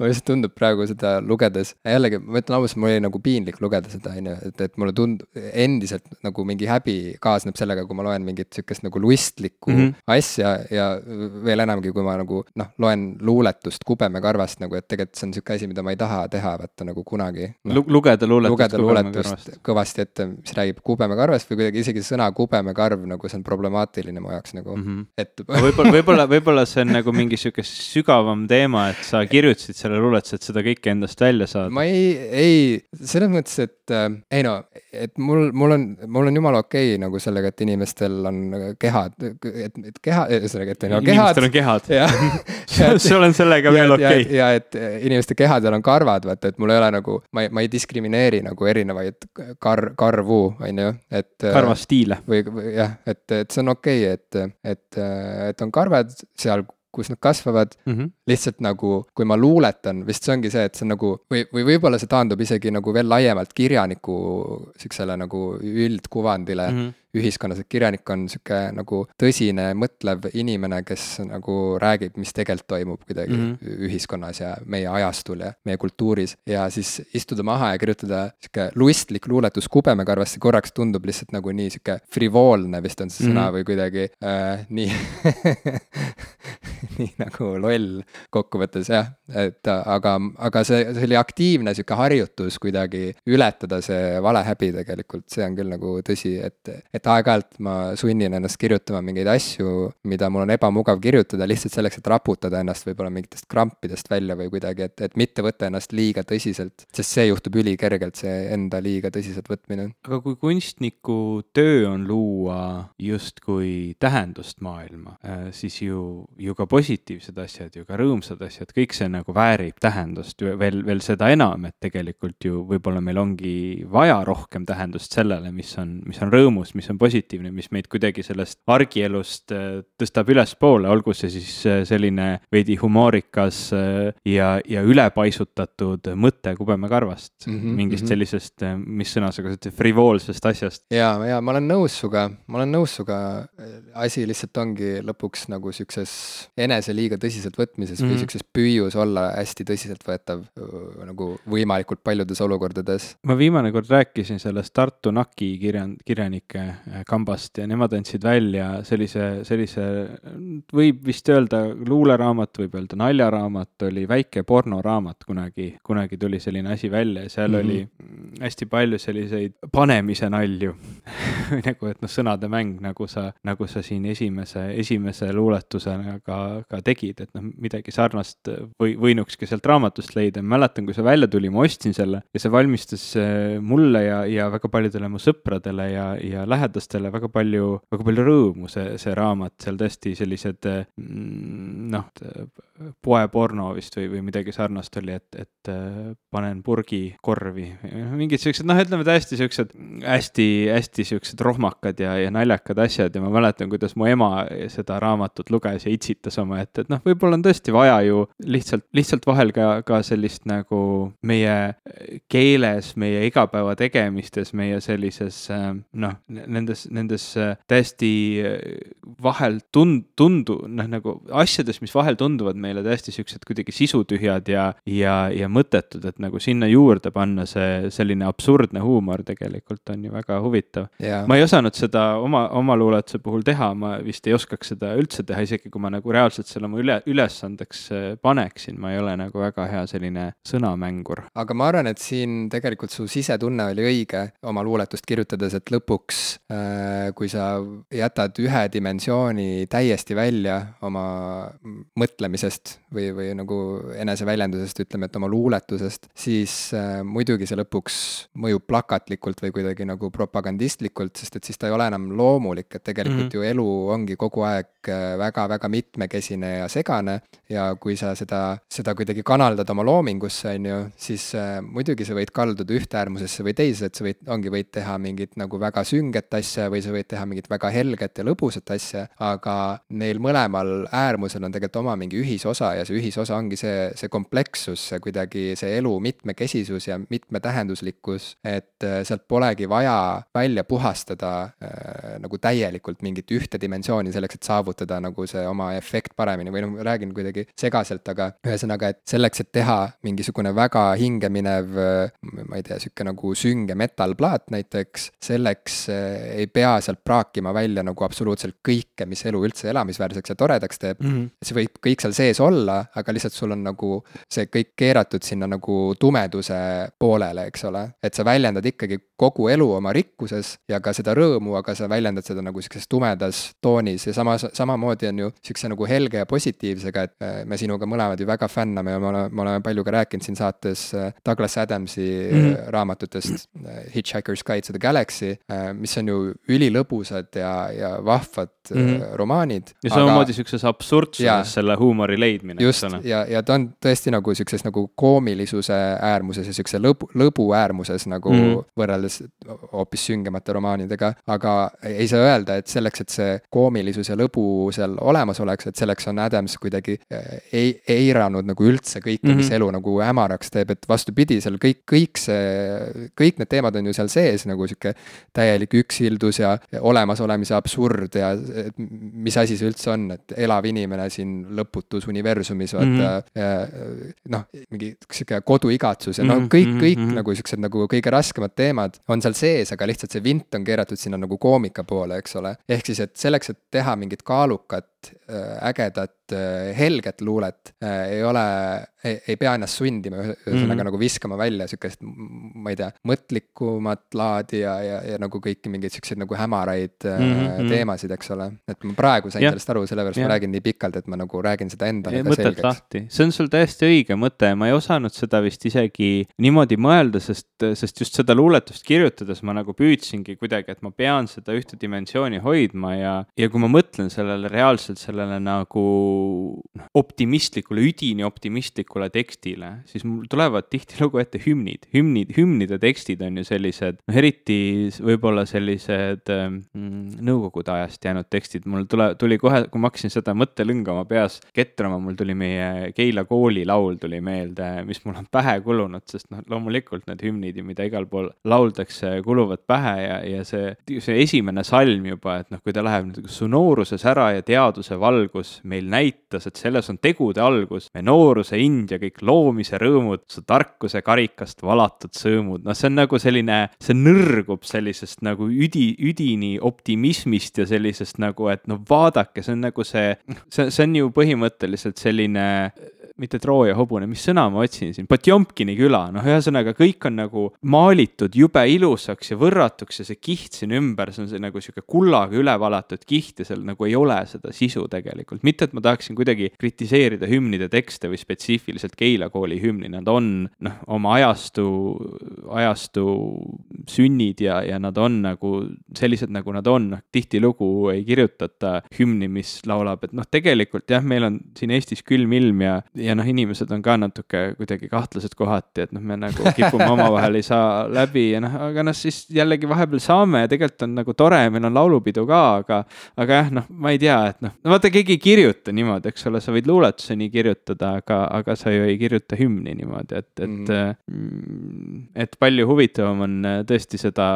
ma lihtsalt tundub praegu seda lugedes, jällegi ma ütlen ausalt, mul oli nagu piinlik lugeda seda, on ju, et, et mulle tund-, endiselt nagu mingi häbi kaasneb sellega, kui ma loen mingit sihukest nagu lustlikku mm -hmm. asja ja veel enamgi, kui ma nagu noh, loen luuletust kubemekarvast nagu, et tegelikult see on sihuke asi, mida mida ma ei taha teha, vaata nagu kunagi no,. lugeda luuletust. lugeda luuletust kõvasti ette, mis räägib kubemekarvast või kuidagi isegi sõna kubemekarv nagu see on problemaatiline mu jaoks nagu mm, -hmm. et võib-olla, võib-olla, võib-olla see on nagu mingi sihuke sügavam teema, et sa kirjutasid selle luuletuse, et seda kõike endast välja saada. ma ei, ei, selles mõttes, et äh, ei no, et mul, mul on, mul on jumala okei okay, nagu sellega, et inimestel on kehad, et, et keha, ühesõnaga, et no, kehad. inimestel on kehad. sul on sellega veel okei okay.. ja et inimeste kehad seal on karvad, vaata, et mul ei ole nagu, ma ei, ma ei diskrimineeri nagu erinevaid kar-, karvu, on ju, et. karvastiile. või, või jah, et, et see on okei okay,, et, et, et on karvad seal kus nad kasvavad mm, -hmm. lihtsalt nagu, kui ma luuletan, vist see ongi see, et see on nagu või, või võib-olla see taandub isegi nagu veel laiemalt kirjaniku sihukesele nagu üldkuvandile mm. -hmm ühiskonnas, et kirjanik on sihuke nagu tõsine, mõtlev inimene, kes nagu räägib, mis tegelikult toimub kuidagi mm -hmm. ühiskonnas ja meie ajastul ja meie kultuuris. ja siis istuda maha ja kirjutada sihuke lustlik luuletus kubemekarvasse korraks tundub lihtsalt nagu nii sihuke frivoolne vist on see sõna mm -hmm. või kuidagi äh, nii nii nagu loll kokkuvõttes jah, et aga, aga see, see oli aktiivne sihuke harjutus kuidagi ületada see valehäbi tegelikult, see on küll nagu tõsi, et, et et aeg-ajalt ma sunnin ennast kirjutama mingeid asju, mida mul on ebamugav kirjutada lihtsalt selleks, et raputada ennast võib-olla mingitest krampidest välja või kuidagi, et, et mitte võtta ennast liiga tõsiselt. sest see juhtub ülikergelt, see enda liiga tõsiselt võtmine. aga kui kunstniku töö on luua justkui tähendust maailma, äh, siis ju, ju ka positiivsed asjad, ju ka rõõmsad asjad, kõik see nagu väärib tähendust veel, veel seda enam, et tegelikult ju võib-olla meil ongi vaja rohkem tähendust sellele, mis on, mis on rõõmus, mis on positiivne, mis meid kuidagi sellest argielust äh, tõstab ülespoole, olgu see siis äh, selline veidi humoorikas äh, ja, ja ülepaisutatud mõte kubemekarvast mm, -hmm, mingist mm -hmm. sellisest, mis sõna sa kasutasid, frivoolsest asjast. ja, ja ma olen nõus sinuga, ma olen nõus sinuga, asi lihtsalt ongi lõpuks nagu siukses enese liiga tõsiselt võtmises mm -hmm. või mhm. siukses püüus olla hästi tõsiseltvõetav nagu võimalikult paljudes olukordades. ma viimane kord rääkisin sellest Tartu NAK-i kirjan-, kirjanike kambast ja nemad andsid välja sellise, sellise, võib vist öelda luuleraamat, võib öelda naljaraamat, oli väike pornoraamat kunagi, kunagi tuli selline asi välja ja seal mm -hmm. oli hästi palju selliseid panemise nalju nagu, et noh, sõnade mäng, nagu sa, nagu sa siin esimese, esimese luuletusena ka, ka tegid, et noh, midagi sarnast või võinukski sealt raamatust leida. mäletan, kui see välja tuli, ma ostsin selle ja see valmistas äh, mulle ja, ja väga paljudele mu sõpradele ja, ja lähedastele väga palju, väga palju rõõmu, see, see raamat, seal tõesti sellised mm, noh, poeporno vist või, või midagi sarnast oli, et, et äh, panen purgi korvi. mingid siuksed, noh, ütleme täiesti siuksed hästi-hästi siuksed rohmakad ja, ja naljakad asjad ja ma mäletan, kuidas mu ema seda raamatut luges ja itsitas omaette, et noh, võib-olla on tõesti vaja ju lihtsalt, lihtsalt vahel ka, ka sellist nagu meie keeles, meie igapäeva tegemistes, meie sellises äh, noh, nendes, nendes äh, täiesti vahel tund-, tundu-, noh, nagu asjades, mis vahel tunduvad meile täiesti siuksed kuidagi sisutühjad ja, ja, ja mõttetud, et nagu sinna juurde panna see selline absurdne huumor tegelikult on ju väga huvitav yeah.. ma ei osanud seda oma, oma luuletuse puhul teha, ma vist ei oskaks seda üldse teha, isegi kui ma nagu reaalselt selle oma üle, ülesandeks äh, paneksin, ma ei ole nagu väga hea selline sõnamängur. aga ma arvan, et siin tegelikult su sisetunne oli õige oma luuletust kirjutades, et lõpuks äh, kui sa jätad ühe dimensiooni täiesti välja oma mõtlemisest, või, või nagu eneseväljendusest, ütleme, et oma luuletusest, siis äh, muidugi see lõpuks mõjub plakatlikult või kuidagi nagu propagandistlikult, sest et siis ta ei ole enam loomulik, et tegelikult mm -hmm. ju elu ongi kogu aeg väga-väga äh, mitmekesine ja segane. Ja kui sa seda, seda kuidagi kanaldad oma loomingusse, on ju, siis äh, muidugi sa võid kalduda ühte äärmusesse või teise, et sa võid, ongi, võid teha mingit nagu väga sünget asja või sa võid teha mingit väga helget ja lõbusat asja, aga neil mõlemal äärmusel on tegelikult oma mingi ühisosa ja see ühisosa ongi see, see komplekssus, see kuidagi see elu mitmekesisus ja mitmetähenduslikkus, et äh, sealt polegi vaja välja puhastada äh, nagu täielikult mingit ühte dimensiooni selleks, et saavutada nagu see oma efekt paremini või noh, ma räägin kuidagi segaselt, aga ühesõnaga, et selleks, et teha mingisugune väga hingeminev, äh, ma ei tea, sihuke nagu sünge metallplaat näiteks, selleks äh, ei pea sealt praakima välja nagu absoluutselt kõike, mis elu üldse elamisväärseks ja toredaks teeb mm. -hmm. see võib kõik seal sees olla, aga lihtsalt sul on nagu see kõik keeratud sinna nagu tumeduse poolele, eks ole. et sa väljendad ikkagi kogu elu oma rikkuses ja ka seda rõõmu, aga sa väljendad seda nagu sihukeses tumedas toonis ja samas, samamoodi on ju sihukese nagu helge ja positiivsega, et äh, me sinuga mõlemad ju väga fänname ja me oleme, me oleme palju ka rääkinud siin saates äh, Douglas Adamsi mm -hmm. raamatutest Hitchhiker's Guide to the Galaxy, mis on ju ülilõbusad ja, ja vahvad mm -hmm. romaanid. ja samamoodi aga... sihukeses absurdsuses selle huumori leidmine. just, ja, ja ta on tõesti nagu sihukeses nagu koomilisuse äärmuses ja sihukese lõbu, lõbu äärmuses nagu mm -hmm. võrreldes hoopis süngemate romaanidega. aga ei saa öelda, et selleks, et see koomilisus ja lõbu seal olemas oleks, et selleks on Adams kuidagi eh, ei, eiranud nagu üldse kõike mm, -hmm. mis mhm. elu nagu hämaraks teeb, et vastupidi, seal kõik, kõik see, kõik need teemad on ju seal sees nagu sihuke täielik üksildus ja olemasolemise absurd ja mis asi see üldse on, et elav inimene siin lõputus universumis, vaata mm. -hmm. noh, mingi sihuke koduigatsus ja noh, kõik, kõik mm -hmm. nagu siuksed nagu kõige raskemad teemad on seal sees, aga lihtsalt see vint on keeratud sinna nagu koomika poole, eks ole. ehk siis, et selleks, et teha mingit kaalukat, äh, ägedat, äh, helget luulet, ei ole ei, pea ennast sundima, ühesõnaga mm -hmm. nagu viskama välja sihukest, ma ei tea, mõtlikumat laadi ja, ja, ja nagu kõiki mingeid siukseid nagu hämaraid mm -hmm. teemasid, eks ole. et ma praegu sain ja. sellest aru, sellepärast ja. ma räägin nii pikalt, et ma nagu räägin seda endale ka selgeks. lahti, see on sul täiesti õige mõte, ma ei osanud seda vist isegi niimoodi mõelda, sest, sest just seda luuletust kirjutades ma nagu püüdsingi kuidagi, et ma pean seda ühte dimensiooni hoidma ja, ja kui ma mõtlen sellele reaalselt sellele nagu noh, optimistlikule, üdini optimistlikule tekstile, siis mul tulevad tihtilugu ette hümnid. hümnid, hümnide tekstid on ju sellised, noh eriti võib-olla sellised mm, nõukogude ajast jäänud tekstid, mul tule, tuli kohe, kui ma hakkasin seda mõttelõnga oma peas ketrama, mul tuli meie Keila kooli laul tuli meelde, mis mul on pähe kulunud, sest noh, loomulikult need hümnid ju, mida igal pool lauldakse, kuluvad pähe ja, ja see, see esimene salm juba, et noh, kui ta läheb nüüd su nooruses ära ja teadus vabaduse valgus meil näitas, et selles on tegude algus, me nooruse ind ja kõik loomise rõõmud, su tarkuse karikast valatud sõõmud, noh, see on nagu selline, see nõrgub sellisest nagu üdi, üdini optimismist ja sellisest nagu, et no vaadake, see on nagu see, see, see on ju põhimõtteliselt selline mitte Trooja hobune, mis sõna ma otsin siin, Potjomkini küla, noh, ühesõnaga kõik on nagu maalitud jube ilusaks ja võrratuks ja see kiht siin ümber, see on see nagu sihuke kullaga üle valatud kiht ja seal nagu ei ole seda sisu tegelikult. mitte, et ma tahaksin kuidagi kritiseerida hümnide tekste või spetsiifiliselt Keila kooli hümni, nad on noh, oma ajastu, ajastu sünnid ja, ja nad on nagu sellised, nagu nad on, noh, tihtilugu ei kirjutata hümni, mis laulab, et noh, tegelikult jah, meil on siin Eestis külm ilm ja, ja ja noh, inimesed on ka natuke kuidagi kahtlased kohati, et noh, me nagu kipume omavahel ei saa läbi ja noh, aga noh, siis jällegi vahepeal saame ja tegelikult on nagu tore, meil on laulupidu ka, aga. aga jah, noh, ma ei tea, et noh, no vaata, keegi ei kirjuta niimoodi, eks ole, sa võid luuletuse nii kirjutada, aga, aga sa ju ei kirjuta hümni niimoodi, et, et mhm. mm.. et palju huvitavam on tõesti seda,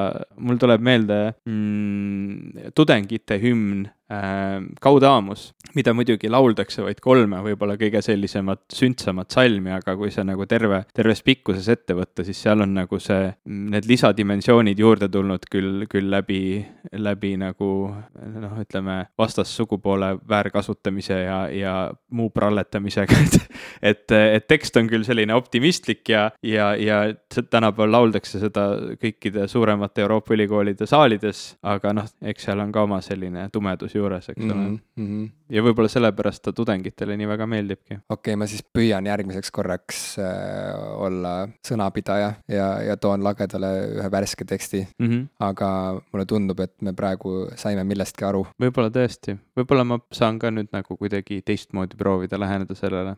mul tuleb meelde mm, tudengite hümn äh, Kaudaamus, mida muidugi lauldakse vaid kolme võib-olla kõige sellisemat sündsamat salmi, aga kui see nagu terve, terves pikkuses ette võtta, siis seal on nagu see, need lisadimensioonid juurde tulnud küll, küll läbi, läbi nagu noh, ütleme vastassugupoole väärkasutamise ja, ja muu pralletamisega, et et, et tekst on küll selline optimistlik ja, ja, ja tänapäeval lauldakse seda kõikide suuremate Euroopa ülikoolide saalides, aga noh, eks seal on ka oma selline tumedus juures, eks ole mm. -hmm. ja võib-olla sellepärast ta tudengitele nii väga meeldibki. okei okay,, ma siis püüan järgmiseks korraks äh, olla sõnapidaja ja, ja toon lagedale ühe värske teksti mm. -hmm. aga mulle tundub, et me praegu saime millestki aru. võib-olla tõesti, võib-olla ma saan ka nüüd nagu kuidagi teistmoodi proovida läheneda sellele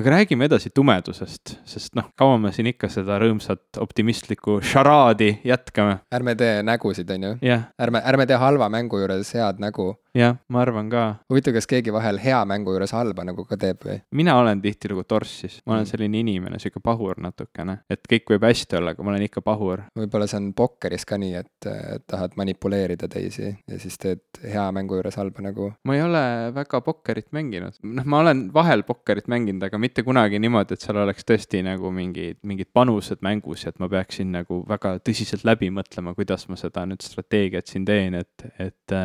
aga räägime edasi tumedusest, sest noh, kaua me siin ikka seda rõõmsat optimistlikku šaraadi jätkame. ärme tee nägusid, on ju yeah.. ärme, ärme tee halva mängu juures head nägu jah, ma arvan ka. huvitav, kas keegi vahel hea mängu juures halba nagu ka teeb või? mina olen tihtilugu torssis, ma olen mm. selline inimene, sihuke pahur natukene, et kõik võib hästi olla, aga ma olen ikka pahur. võib-olla see on pokkeris ka nii, et tahad manipuleerida teisi ja siis teed hea mängu juures halba nägu. ma ei ole väga pokkerit mänginud, noh, ma olen vahel pokkerit mänginud, aga mitte kunagi niimoodi, et seal oleks tõesti nagu mingid, mingid panused mängus ja et ma peaksin nagu väga tõsiselt läbi mõtlema, kuidas ma seda nüüd strateegiat siin teen, et, et,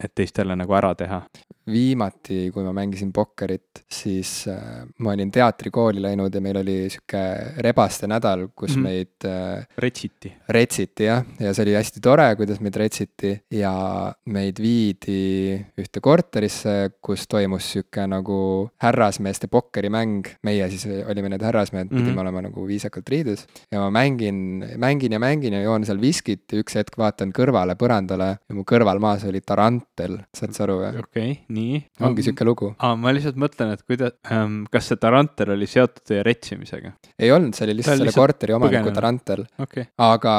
et teistele selle nagu ära teha? viimati, kui ma mängisin pokkerit, siis äh, ma olin teatrikooli läinud ja meil oli sihuke rebaste nädal, kus mm meid äh,. retsiti. retsiti jah, ja see oli hästi tore, kuidas meid retsiti ja meid viidi ühte korterisse, kus toimus sihuke nagu härrasmeeste pokkerimäng. meie siis olime need härrasmehed mm, -hmm. pidime olema nagu viisakalt riides ja ma mängin, mängin ja mängin ja joon seal viskit ja üks hetk vaatan kõrvale põrandale ja mu kõrval maas oli tarantel saad sa aru või? okei okay,, nii. ongi sihuke lugu. aa, ma lihtsalt mõtlen, et kuidas ähm,, kas see Tarantel oli seotud teie retsimisega? ei olnud, see oli lihtsalt selle lihtsalt korteri omaniku Tarantel okay.. aga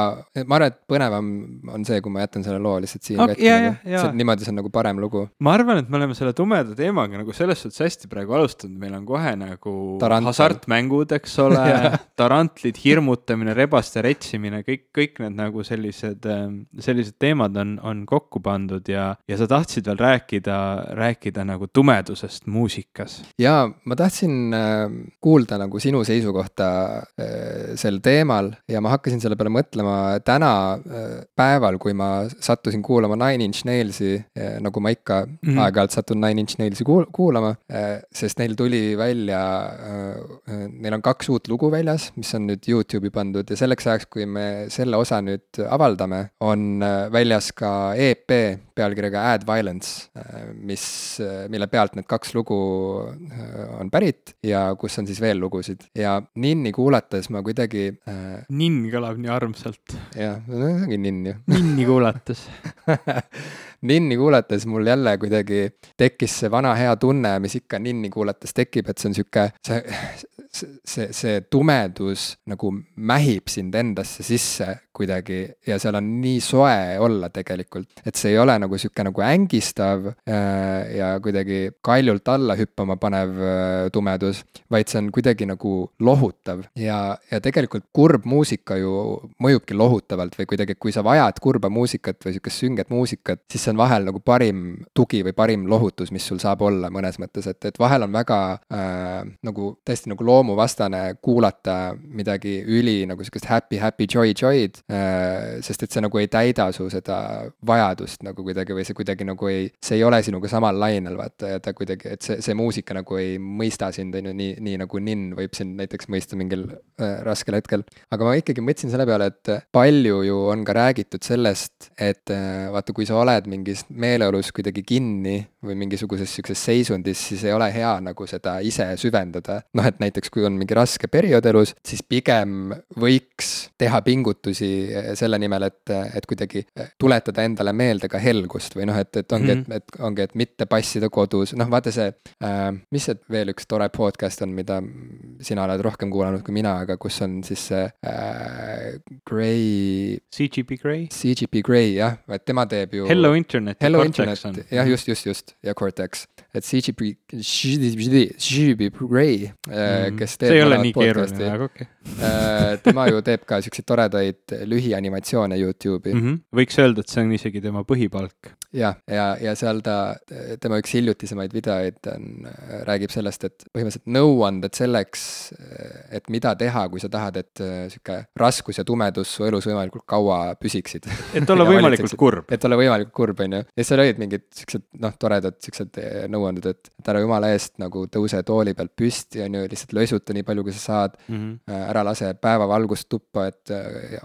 ma arvan, et põnevam on see, kui ma jätan selle loo lihtsalt siin okay, vette nagu. niimoodi see on nagu parem lugu. ma arvan, et me oleme selle tumeda teemaga nagu selles suhtes hästi praegu alustanud, meil on kohe nagu Tarantel. hasartmängud, eks ole tarantlid, hirmutamine, rebaste retsimine, kõik, kõik need nagu sellised, ähm, sellised teemad on, on kokku pandud ja, ja sa tahtsid veel rääkida, rääkida nagu tumedusest muusikas. jaa, ma tahtsin äh, kuulda nagu sinu seisukohta äh, sel teemal ja ma hakkasin selle peale mõtlema täna äh, päeval, kui ma sattusin kuulama Nine Inch Nailsi, nagu ma ikka mm -hmm. aeg-ajalt satun Nine Inch Nailsi kuul kuulama, sest neil tuli välja, neil on kaks uut lugu väljas, mis on nüüd Youtube'i pandud ja selleks ajaks, kui me selle osa nüüd avaldame, on väljas ka EP pealkirjaga Add Violence, mis, mille pealt need kaks lugu äh, on pärit ja kus on siis veel lugusid ja Ninni kuulates ma kuidagi äh.... Ninn kõlab nii armsalt. jah, no see ongi Ninn ju. Ninni kuulates Ninni kuulates mul jälle kuidagi tekkis see vana hea tunne, mis ikka Ninni kuulates tekib, et see on sihuke, see, see, see tumedus nagu mähib sind endasse sisse kuidagi ja seal on nii soe olla tegelikult, et see ei ole nagu sihuke nagu ängistav äh, ja kuidagi kaljult alla hüppama panev äh, tumedus, vaid see on kuidagi nagu lohutav ja, ja tegelikult kurb muusika ju mõjubki lohutavalt või kuidagi, kui sa vajad kurba muusikat või sihukest sünget muusikat, siis see on vahel nagu parim tugi või parim lohutus, mis sul saab olla mõnes mõttes, et, et vahel on väga äh, nagu täiesti nagu loomuvastane kuulata midagi üli nagu sihukest happy, happy, joy, joy'd. Sest et see nagu ei täida su seda vajadust nagu kuidagi või see kuidagi nagu ei, see ei ole sinuga samal lainel, vaata, ja ta kuidagi, et see, see muusika nagu ei mõista sind, on ju, nii, nii nagu ninn võib sind näiteks mõista mingil äh, raskel hetkel. aga ma ikkagi mõtlesin selle peale, et palju ju on ka räägitud sellest, et äh, vaata, kui sa oled mingis meeleolus kuidagi kinni või mingisuguses sihukeses seisundis, siis ei ole hea nagu seda ise süvendada. noh, et näiteks kui on mingi raske periood elus, siis pigem võiks teha pingutusi äh, selle nimel, et, et kuidagi tuletada endale meelde ka helgust või noh, et, et ongi mm, -hmm. et, et ongi, et mitte passida kodus, noh vaata see äh,, mis see veel üks tore podcast on, mida sina oled rohkem kuulanud kui mina, aga kus on siis see äh, Gray. CGP Grey. CGP Grey jah, et tema teeb ju. Hello Internet. Hello Internet, jah, just, just, just ja Cortex, et CGP, CGP Grey mm., kes teeb. see ei ole nii keeruline, aga okei okay. Äh, tema ju teeb ka siukseid toredaid lühianimatsioone Youtube'i mm. -hmm. võiks öelda, et see on isegi tema põhipalk jah, ja, ja, ja seal ta, tema üks hiljutisemaid videoid on, räägib sellest, et põhimõtteliselt nõuanded selleks, et mida teha, kui sa tahad, et sihuke raskus ja tumedus su elus võimalikult kaua püsiksid. et olla võimalikult kurb. et olla võimalikult kurb, on ju. ja seal olid mingid siuksed noh, toredad siuksed nõuanded, et, et ära jumala eest nagu tõuse tooli pealt püsti, on ju, lihtsalt lösuta nii palju, kui sa saad mm. -hmm. ära lase päevavalgust tuppa, et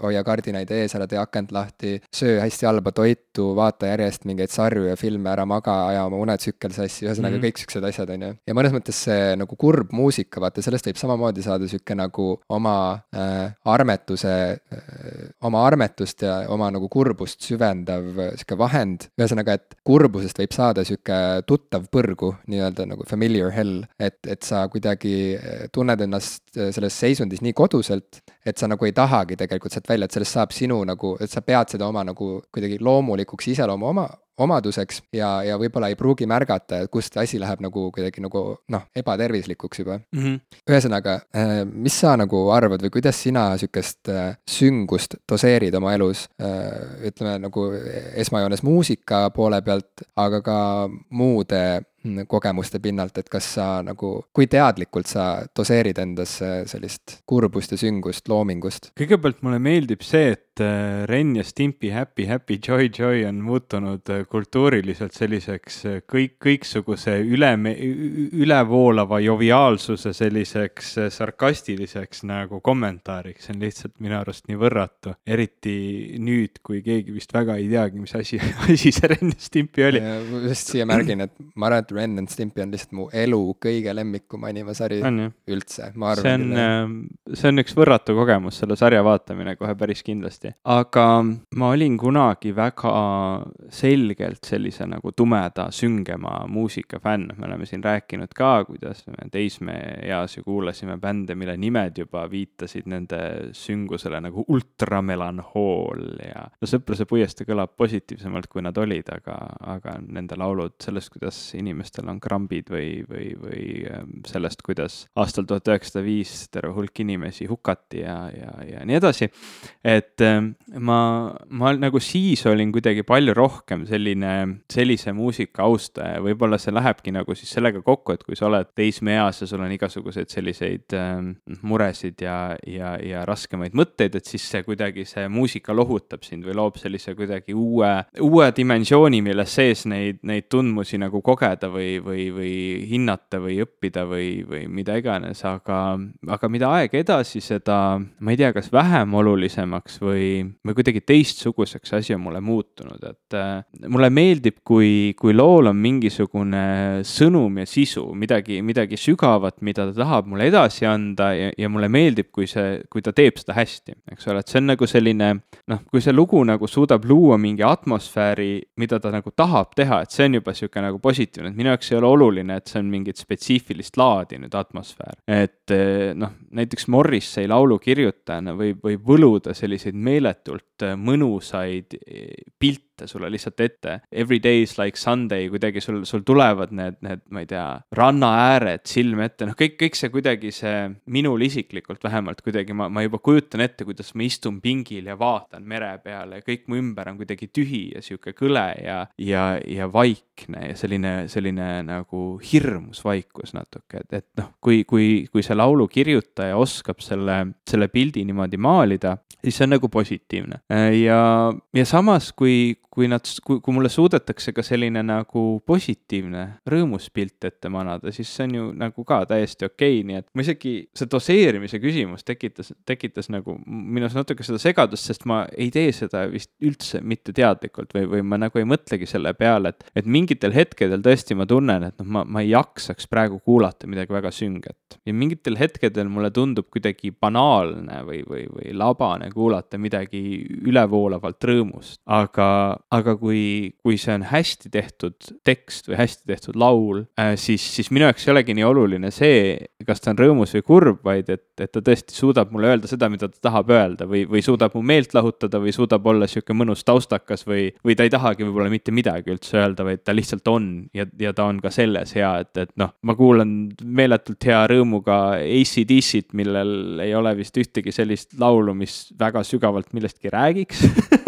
hoia kardinaid ees, ära tee akent lahti, söö hästi halba toitu, vaata järjest mingeid sarju ja filme, ära maga, aja oma unetsükkel sassi, ühesõnaga mm -hmm. kõik siuksed asjad, on ju. ja mõnes mõttes see nagu kurb muusika, vaata sellest võib samamoodi saada sihuke nagu oma äh, armetuse äh,, oma armetust ja oma nagu kurbust süvendav äh, sihuke vahend. ühesõnaga, et kurbusest võib saada sihuke tuttav põrgu, nii-öelda nagu familiar hell, et, et sa kuidagi äh, tunned ennast äh, selles seisundis nii koduselt, et sa nagu ei tahagi tegelikult sealt välja, sellest saab sinu nagu, et sa pead seda oma nagu kuidagi loomulikuks iseloomu oma, omaduseks ja, ja võib-olla ei pruugi märgata, et kust asi läheb nagu kuidagi nagu noh, ebatervislikuks juba mm. -hmm. ühesõnaga, äh, mis sa nagu arvad või kuidas sina sihukest äh, süngust doseerid oma elus? Äh, ütleme nagu esmajoones muusika poole pealt, aga ka muude kogemuste pinnalt, et kas sa nagu, kui teadlikult sa doseerid endasse sellist kurbust ja süngust, loomingust? kõigepealt mulle meeldib see, et äh, Ren ja Stimpy Happy Happy Joy Joy on muutunud äh, kultuuriliselt selliseks äh, kõik, kõiksuguse üle, ülevoolava joviaalsuse selliseks sarkastiliseks nagu kommentaariks, see on lihtsalt minu arust nii võrratu. eriti nüüd, kui keegi vist väga ei teagi, mis asi, asi see Ren ja Stimpy oli. just siia märgin, et ma arvan, et Ren and Stimpy on lihtsalt mu elu kõige lemmikum animasari on, üldse, ma arvan. see on, ähm, see on üks võrratu kogemus, selle sarja vaatamine kohe päris kindlasti. aga ma olin kunagi väga selgelt sellise nagu tumeda, süngema muusika fänn, me oleme siin rääkinud ka, kuidas me teismeeas ju kuulasime bände, mille nimed juba viitasid nende süngusele nagu ultramelanhool ja no Sõpruse puiestee kõlab positiivsemalt, kui nad olid, aga, aga nende laulud sellest, kuidas inimesed inimestel on krambid või, või, või ähm, sellest, kuidas aastal tuhat üheksasada viis terve hulk inimesi hukati ja, ja, ja nii edasi. et ähm, ma, ma nagu siis olin kuidagi palju rohkem selline, sellise muusika austaja, võib-olla see lähebki nagu siis sellega kokku, et kui sa oled teismeeas ja sul on igasuguseid selliseid ähm, muresid ja, ja, ja raskemaid mõtteid, et siis see kuidagi, see muusika lohutab sind või loob sellise kuidagi uue, uue dimensiooni, milles sees neid, neid tundmusi nagu kogeda või, või, või hinnata või õppida või, või mida iganes, aga, aga mida aeg edasi, seda ma ei tea, kas vähem olulisemaks või, või kuidagi teistsuguseks asi on mulle muutunud, et äh, mulle meeldib, kui, kui lool on mingisugune sõnum ja sisu, midagi, midagi sügavat, mida ta tahab mulle edasi anda ja, ja mulle meeldib, kui see, kui ta teeb seda hästi, eks ole, et see on nagu selline noh, kui see lugu nagu suudab luua mingi atmosfääri, mida ta nagu tahab teha, et see on juba niisugune nagu positiivne, et minu jaoks ei ole oluline, et see on mingit spetsiifilist laadi nüüd atmosfäär. et eh, noh, näiteks Morrissey laulu kirjutajana võib, võib võluda selliseid meeletult eh, mõnusaid pilte sulle lihtsalt ette. Every day is like Sunday, kuidagi sul, sul tulevad need, need, ma ei tea, rannaääred silme ette, noh, kõik, kõik see kuidagi see, minul isiklikult vähemalt kuidagi ma, ma juba kujutan ette, kuidas ma istun pingil ja vaatan mere peale ja kõik mu ümber on kuidagi tühi ja sihuke kõle ja, ja, ja vaikne ja selline, selline nagu hirmus vaikus natuke, et, et noh, kui, kui, kui see laulu kirjutaja oskab selle, selle pildi niimoodi maalida, siis see on nagu positiivne ja, ja samas, kui, kui nad, kui, kui mulle suudetakse ka selline nagu positiivne, rõõmus pilt ette manada, siis see on ju nagu ka täiesti okei okay,, nii et ma isegi, see doseerimise küsimus tekitas, tekitas nagu minus natuke seda segadust, sest ma ei tee seda vist üldse mitte teadlikult või, või ma nagu ei mõtlegi selle peale, et, et mingitel hetkedel tõesti ma tunnen, et noh, ma, ma ei jaksaks praegu kuulata midagi väga sünget. ja mingitel hetkedel mulle tundub kuidagi banaalne või, või, või labane kuulata midagi ülevoolavalt rõõmust, aga aga kui, kui see on hästi tehtud tekst või hästi tehtud laul äh,, siis, siis minu jaoks ei olegi nii oluline see, kas ta on rõõmus või kurb, vaid et, et ta tõesti suudab mulle öelda seda, mida ta tahab öelda või, või suudab mu meelt lahutada või suudab olla sihuke mõnus taustakas või, või ta ei tahagi võib-olla mitte midagi üldse öelda, vaid ta lihtsalt on ja, ja ta on ka selles hea, et, et noh, ma kuulan meeletult hea rõõmuga ACDC-t, millel ei ole vist ühtegi sellist laulu, mis väga sügavalt millestki räägiks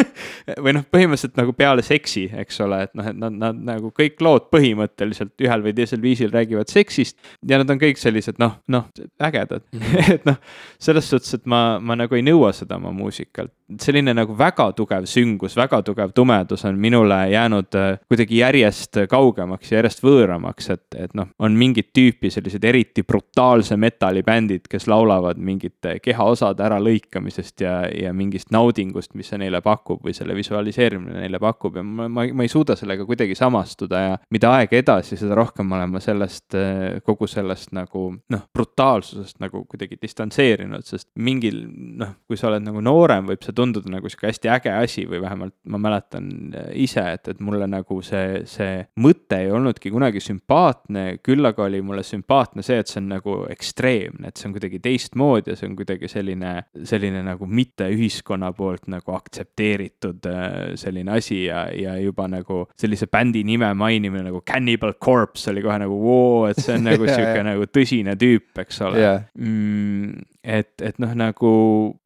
või noh, põhimõtteliselt nagu peale seksi, eks ole, et noh, et nad, nad nagu kõik lood põhimõtteliselt ühel või teisel viisil räägivad seksist. ja nad on kõik sellised noh, noh, ägedad mm, -hmm. et noh, selles suhtes, et ma, ma nagu ei nõua seda oma muusikalt. selline nagu väga tugev süngus, väga tugev tumedus on minule jäänud äh, kuidagi järjest kaugemaks ja järjest võõramaks, et, et noh, on mingit tüüpi sellised eriti brutaalse metallibändid, kes laulavad mingite kehaosade äralõikamisest ja, ja mingist naudingust, mis see neile pakub või selle visualiseerimine neile pakub ja ma, ma, ma ei suuda sellega kuidagi samastuda ja mida aeg edasi, seda rohkem olen ma sellest, eh, kogu sellest nagu noh, brutaalsusest nagu kuidagi distantseerinud, sest mingil noh, kui sa oled nagu noorem, võib see tunduda nagu sihuke hästi äge asi või vähemalt ma mäletan eh, ise, et, et mulle nagu see, see mõte ei olnudki kunagi sümpaatne, küll aga oli mulle sümpaatne see, et see on nagu ekstreemne, et see on kuidagi teistmoodi ja see on kuidagi selline, selline nagu mitte ühiskonna poolt nagu aktsepteeritud Äh, selline asi ja, ja juba nagu sellise bändi nime mainimine nagu Cannibal Corpse oli kohe nagu voo, et see on nagu sihuke nagu tõsine tüüp, eks ole. Yeah.. Mm, et, et noh, nagu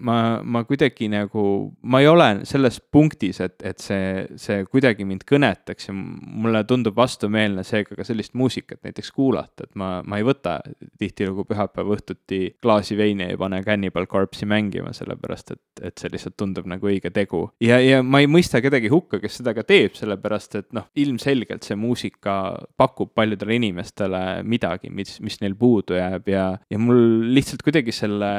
ma, ma kuidagi nagu, ma ei ole selles punktis, et, et see, see kuidagi mind kõnetaks ja mulle tundub vastumeelne seega ka sellist muusikat näiteks kuulata, et ma, ma ei võta tihtilugu pühapäeva õhtuti klaasi veini ei pane Cannibal Corpse'i mängima, sellepärast et, et see lihtsalt tundub nagu õige tegu. ja, ja ma ei mõista kedagi hukka, kes seda ka teeb, sellepärast et noh, ilmselgelt see muusika pakub paljudele inimestele midagi, mis, mis neil puudu jääb ja, ja mul lihtsalt kuidagi selle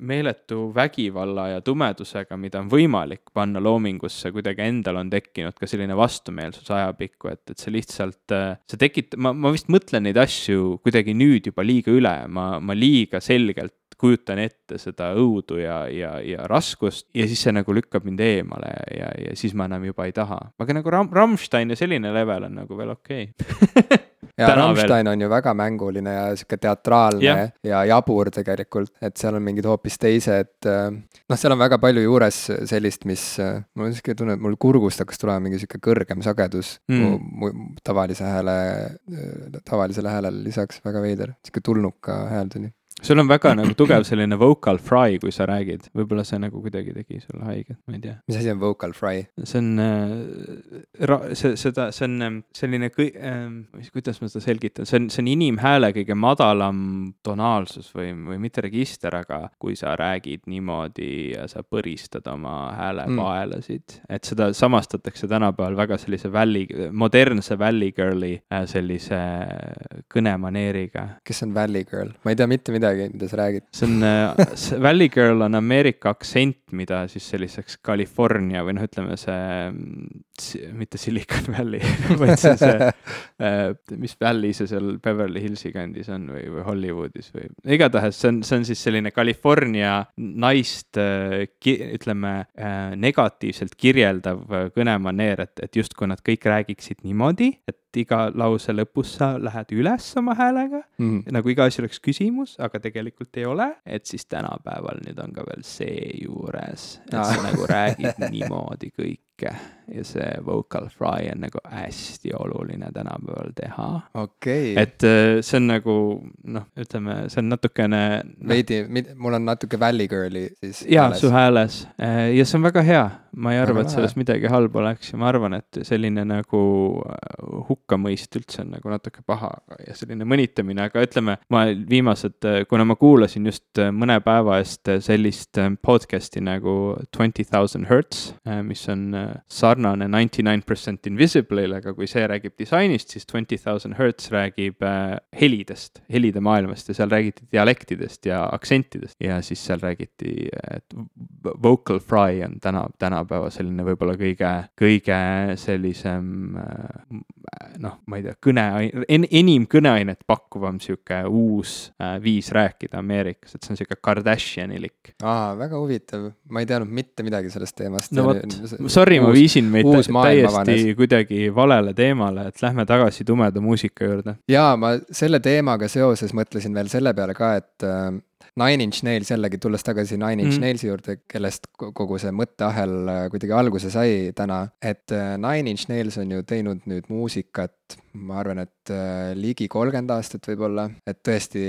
meeletu vägivalla ja tumedusega, mida on võimalik panna loomingusse, kuidagi endal on tekkinud ka selline vastumeelsus ajapikku, et, et see lihtsalt, see tekitab, ma, ma vist mõtlen neid asju kuidagi nüüd juba liiga üle, ma, ma liiga selgelt kujutan ette seda õudu ja, ja, ja raskust ja siis see nagu lükkab mind eemale ja, ja siis ma enam juba ei taha. aga nagu Ram-, Rammstein ja selline level on nagu veel okei okay. ja Rammstein veel. on ju väga mänguline ja sihuke teatraalne ja. ja jabur tegelikult, et seal on mingid hoopis teised. Äh, noh, seal on väga palju juures sellist, mis, äh, mul on sihuke tunne, et mul kurgust hakkas tulema mingi sihuke kõrgem sagedus mm. mu, mu tavalise hääle, äh, tavalisele häälele lisaks, väga veider, sihuke tulnuka hääl tuli sul on väga nagu tugev selline vocal fry, kui sa räägid, võib-olla see nagu kuidagi tegi sulle haiget, ma ei tea. mis asi on vocal fry? see on äh,, see, seda, see on ähm, selline kõi- äh,, kuidas ma seda selgitan, see on, see on inimhääle kõige madalam tonaalsus või, või mitte register, aga kui sa räägid niimoodi ja sa põristad oma häälepaelasid mm., et seda samastatakse tänapäeval väga sellise valley, modernse valley girl'i äh, sellise kõnemaneeriga. kes on valley girl? ma ei tea mitte midagi midagi, mida sa räägid. see on äh,, Valley Girl on Ameerika aktsent, mida siis selliseks California või noh, ütleme see mitte Silicon Valley vaid see see äh,, mis Valley see seal Beverly Hillsi kandis on või, või Hollywoodis või. igatahes see on, see on siis selline California naist äh, ki, ütleme äh, negatiivselt kirjeldav äh, kõnemaneer, et, et justkui nad kõik räägiksid niimoodi, et iga lause lõpus sa lähed üles oma häälega mm., nagu iga asi oleks küsimus, aga tegelikult ei ole, et siis tänapäeval nüüd on ka veel see juures, et sa nagu räägid niimoodi kõike ja see vocal fry on nagu hästi oluline tänapäeval teha. Okay.. et äh, see on nagu noh, ütleme, see on natukene no.. veidi, mul on natuke Valley Girl'i siis. jaa, su hääles. Äh, ja see on väga hea, ma ei arva, et sellest midagi halba oleks ja ma arvan, et selline nagu äh, hukkamõist üldse on nagu natuke paha ja selline mõnitamine, aga ütleme, ma viimased, kuna ma kuulasin just mõne päeva eest sellist podcast'i nagu Twenty Thousand Hertz, mis on sarnane ninety nine percent Invisible'ile, aga kui see räägib disainist, siis Twenty Thousand Hertz räägib äh, helidest, helide maailmast ja seal räägiti dialektidest ja aktsentidest. ja siis seal räägiti, et vocal fry on täna, tänapäeva selline võib-olla kõige, kõige sellisem äh, noh, ma ei tea, kõne en,, enim kõneainet pakkuvam sihuke uus äh, viis rääkida Ameerikas, et see on sihuke Kardashianilik. aa, väga huvitav, ma ei teadnud mitte midagi sellest teemast. no vot, sorry, ma viisin meid täiesti kuidagi valele teemale, et lähme tagasi tumeda muusika juurde. jaa, ma selle teemaga seoses mõtlesin veel selle peale ka, et äh, Nine Inch Nails jällegi, tulles tagasi Nine Inch mm. Nailsi juurde, kellest kogu see mõtteahel kuidagi alguse sai täna, et äh, Nine Inch Nails on ju teinud nüüd muusikat, ma arvan, et äh, ligi kolmkümmend aastat võib-olla, et tõesti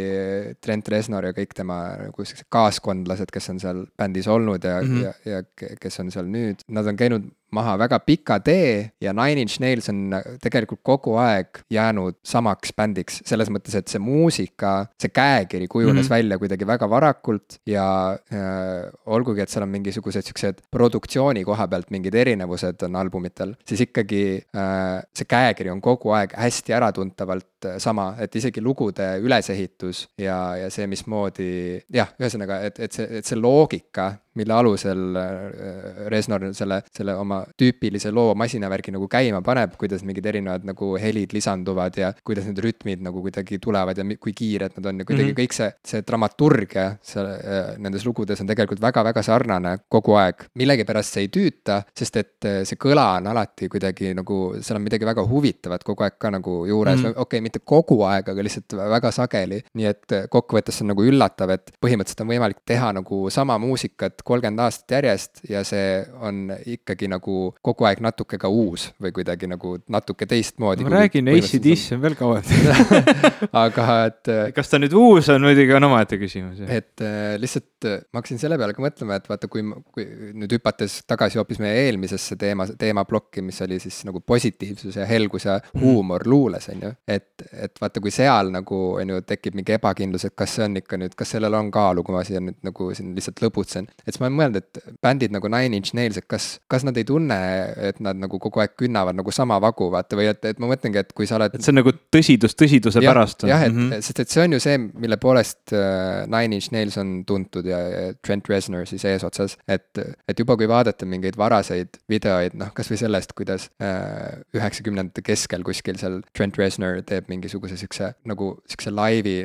Trent Reznor ja kõik tema nagu siuksed kaaskondlased, kes on seal bändis olnud ja mm, -hmm. ja, ja kes on seal nüüd, nad on käinud maha väga pika tee ja Nine Inch Nails on tegelikult kogu aeg jäänud samaks bändiks, selles mõttes, et see muusika, see käekiri kujunes mm -hmm. välja kuidagi väga varakult ja äh, olgugi, et seal on mingisugused siuksed produktsiooni koha pealt mingid erinevused on albumitel, siis ikkagi äh, see käekiri on kogu aeg hästi äratuntavalt äh, sama, et isegi lugude ülesehitus ja, ja see, mismoodi jah, ühesõnaga, et, et see, et see loogika mille alusel äh, Resnor selle, selle oma tüüpilise loo masinavärgi nagu käima paneb, kuidas mingid erinevad nagu helid lisanduvad ja kuidas need rütmid nagu kuidagi tulevad ja kui kiired nad on ja kuidagi mm -hmm. kõik see, see dramaturgia seal äh, nendes lugudes on tegelikult väga-väga sarnane kogu aeg. millegipärast see ei tüüta, sest et äh, see kõla on alati kuidagi nagu, seal on midagi väga huvitavat kogu aeg ka nagu juures mm -hmm., okei okay,, mitte kogu aeg, aga lihtsalt väga sageli. nii et kokkuvõttes on nagu üllatav, et põhimõtteliselt on võimalik teha nagu sama muusikat aastat, kolmkümmend aastat järjest ja see on ikkagi nagu kogu aeg natuke ka uus või kuidagi nagu natuke teistmoodi. ma räägin, ACDC on veel kauem aga et. Kas ta nüüd uus on, muidugi on omaette küsimus. et äh, lihtsalt äh, ma hakkasin selle peale ka mõtlema, et vaata, kui, kui nüüd hüpates tagasi hoopis meie eelmisesse teema, teemaplokki, mis oli siis nagu positiivsus ja helgus ja mhm. huumor luules, on ju. et, et vaata, kui seal nagu on ju, tekib mingi ebakindlus, et kas see on ikka nüüd, kas sellel on kaalu, kui ma siia nüüd nagu siin lihtsalt lõbutsen et siis ma olen mõelnud, et bändid nagu Nine Inch Nails, et kas, kas nad ei tunne, et nad nagu kogu aeg künnavad nagu sama vagu, vaata, või et, et ma mõtlengi, et kui sa oled. et see on nagu tõsidus tõsiduse ja, pärast. jah, et mm, -hmm. sest et see on ju see, mille poolest uh, Nine Inch Nails on tuntud ja, ja Trent Reznor siis eesotsas. et, et juba kui vaadata mingeid varaseid videoid, noh, kasvõi sellest, kuidas uh, üheksakümnendate keskel kuskil seal Trent Reznor teeb mingisuguse siukse nagu siukse laivi,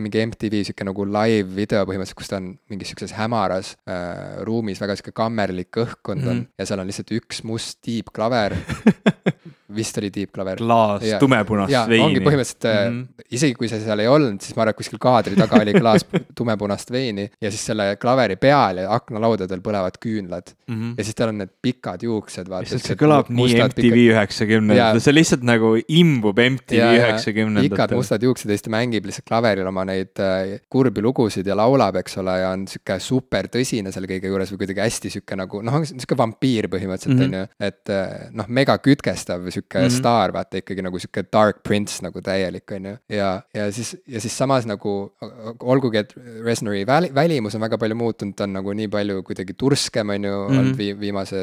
mingi MTV sihuke nagu live video põhimõtteliselt, kus ta on mingis siukses hämaras Äh, ruumis väga sihuke kammerlik õhkkond on mm -hmm. ja seal on lihtsalt üks must tiibklaver vist oli tiibklaver. klaas tumepunast veini. ongi põhimõtteliselt mm, -hmm. isegi kui see seal ei olnud, siis ma arvan, et kuskil kaadri taga oli klaas tumepunast veini ja siis selle klaveri peal ja aknalaudadel põlevad küünlad mm. -hmm. ja siis tal on need pikad juuksed, vaata. see kõlab nii MTV üheksakümnendatel, see lihtsalt nagu imbub MTV üheksakümnendatel. pikad mustad juuksed ja siis ta mängib lihtsalt klaveril oma neid äh, kurbi lugusid ja laulab, eks ole, ja on sihuke super tõsine selle kõige juures või kuidagi hästi sihuke nagu noh, sihuke vampiir põhimõtteliselt mhm. on mm -hmm. ju, et äh, noh, mega kütkestav sihuke mm -hmm. staar, vaata ikkagi nagu sihuke dark prince nagu täielik, on ju. ja, ja siis, ja siis samas nagu olgugi, et Resnori väli, välimus on väga palju muutunud, ta on nagu nii palju kuidagi turskem, on ju mm, -hmm. olnud vi-, viimase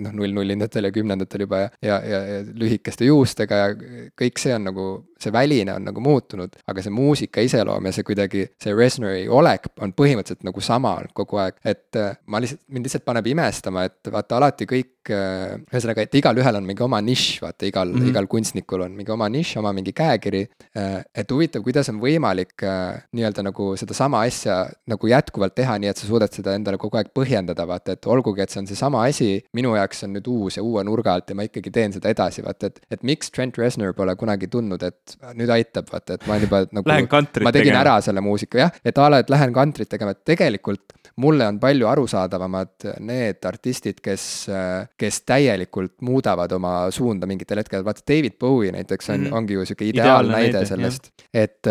noh, null-nullindatel ja kümnendatel juba ja, ja, ja, ja lühikeste juustega ja kõik see on nagu, see väline on nagu muutunud, aga see muusika iseloom ja see kuidagi, see Resnori olek on põhimõtteliselt nagu sama kogu aeg, et äh, ma lihtsalt, mind lihtsalt paneb imestama, et vaata alati kõik võimalik, ühesõnaga, et igalühel on mingi oma nišš, vaata igal mm, -hmm. igal kunstnikul on mingi oma nišš, oma mingi käekiri. et huvitav, kuidas on võimalik nii-öelda nagu sedasama asja nagu jätkuvalt teha, nii et sa suudad seda endale kogu aeg põhjendada, vaata, et olgugi, et see on seesama asi, minu jaoks on nüüd uus ja uue nurga alt ja ma ikkagi teen seda edasi, vaata, et, et miks Trent Reznor pole kunagi tundnud, et nüüd aitab, vaata, et ma olen juba nagu. ma tegin tegema. ära selle muusika, jah, et a la, et lähen kantrit tegema, et tegelikult mulle on palju arusaadavamad need artistid, kes, kes täielikult muudavad oma suunda mingitel hetkedel, vaata David Bowie näiteks on mm, -hmm. ongi ju sihuke ideaalnäide sellest. et,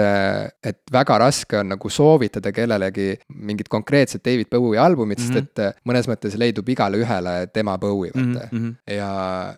et väga raske on nagu soovitada kellelegi mingit konkreetset David Bowie albumit mm, -hmm. sest mhm. et mõnes mõttes leidub igale ühele tema Bowie, vaata mm. -hmm. ja,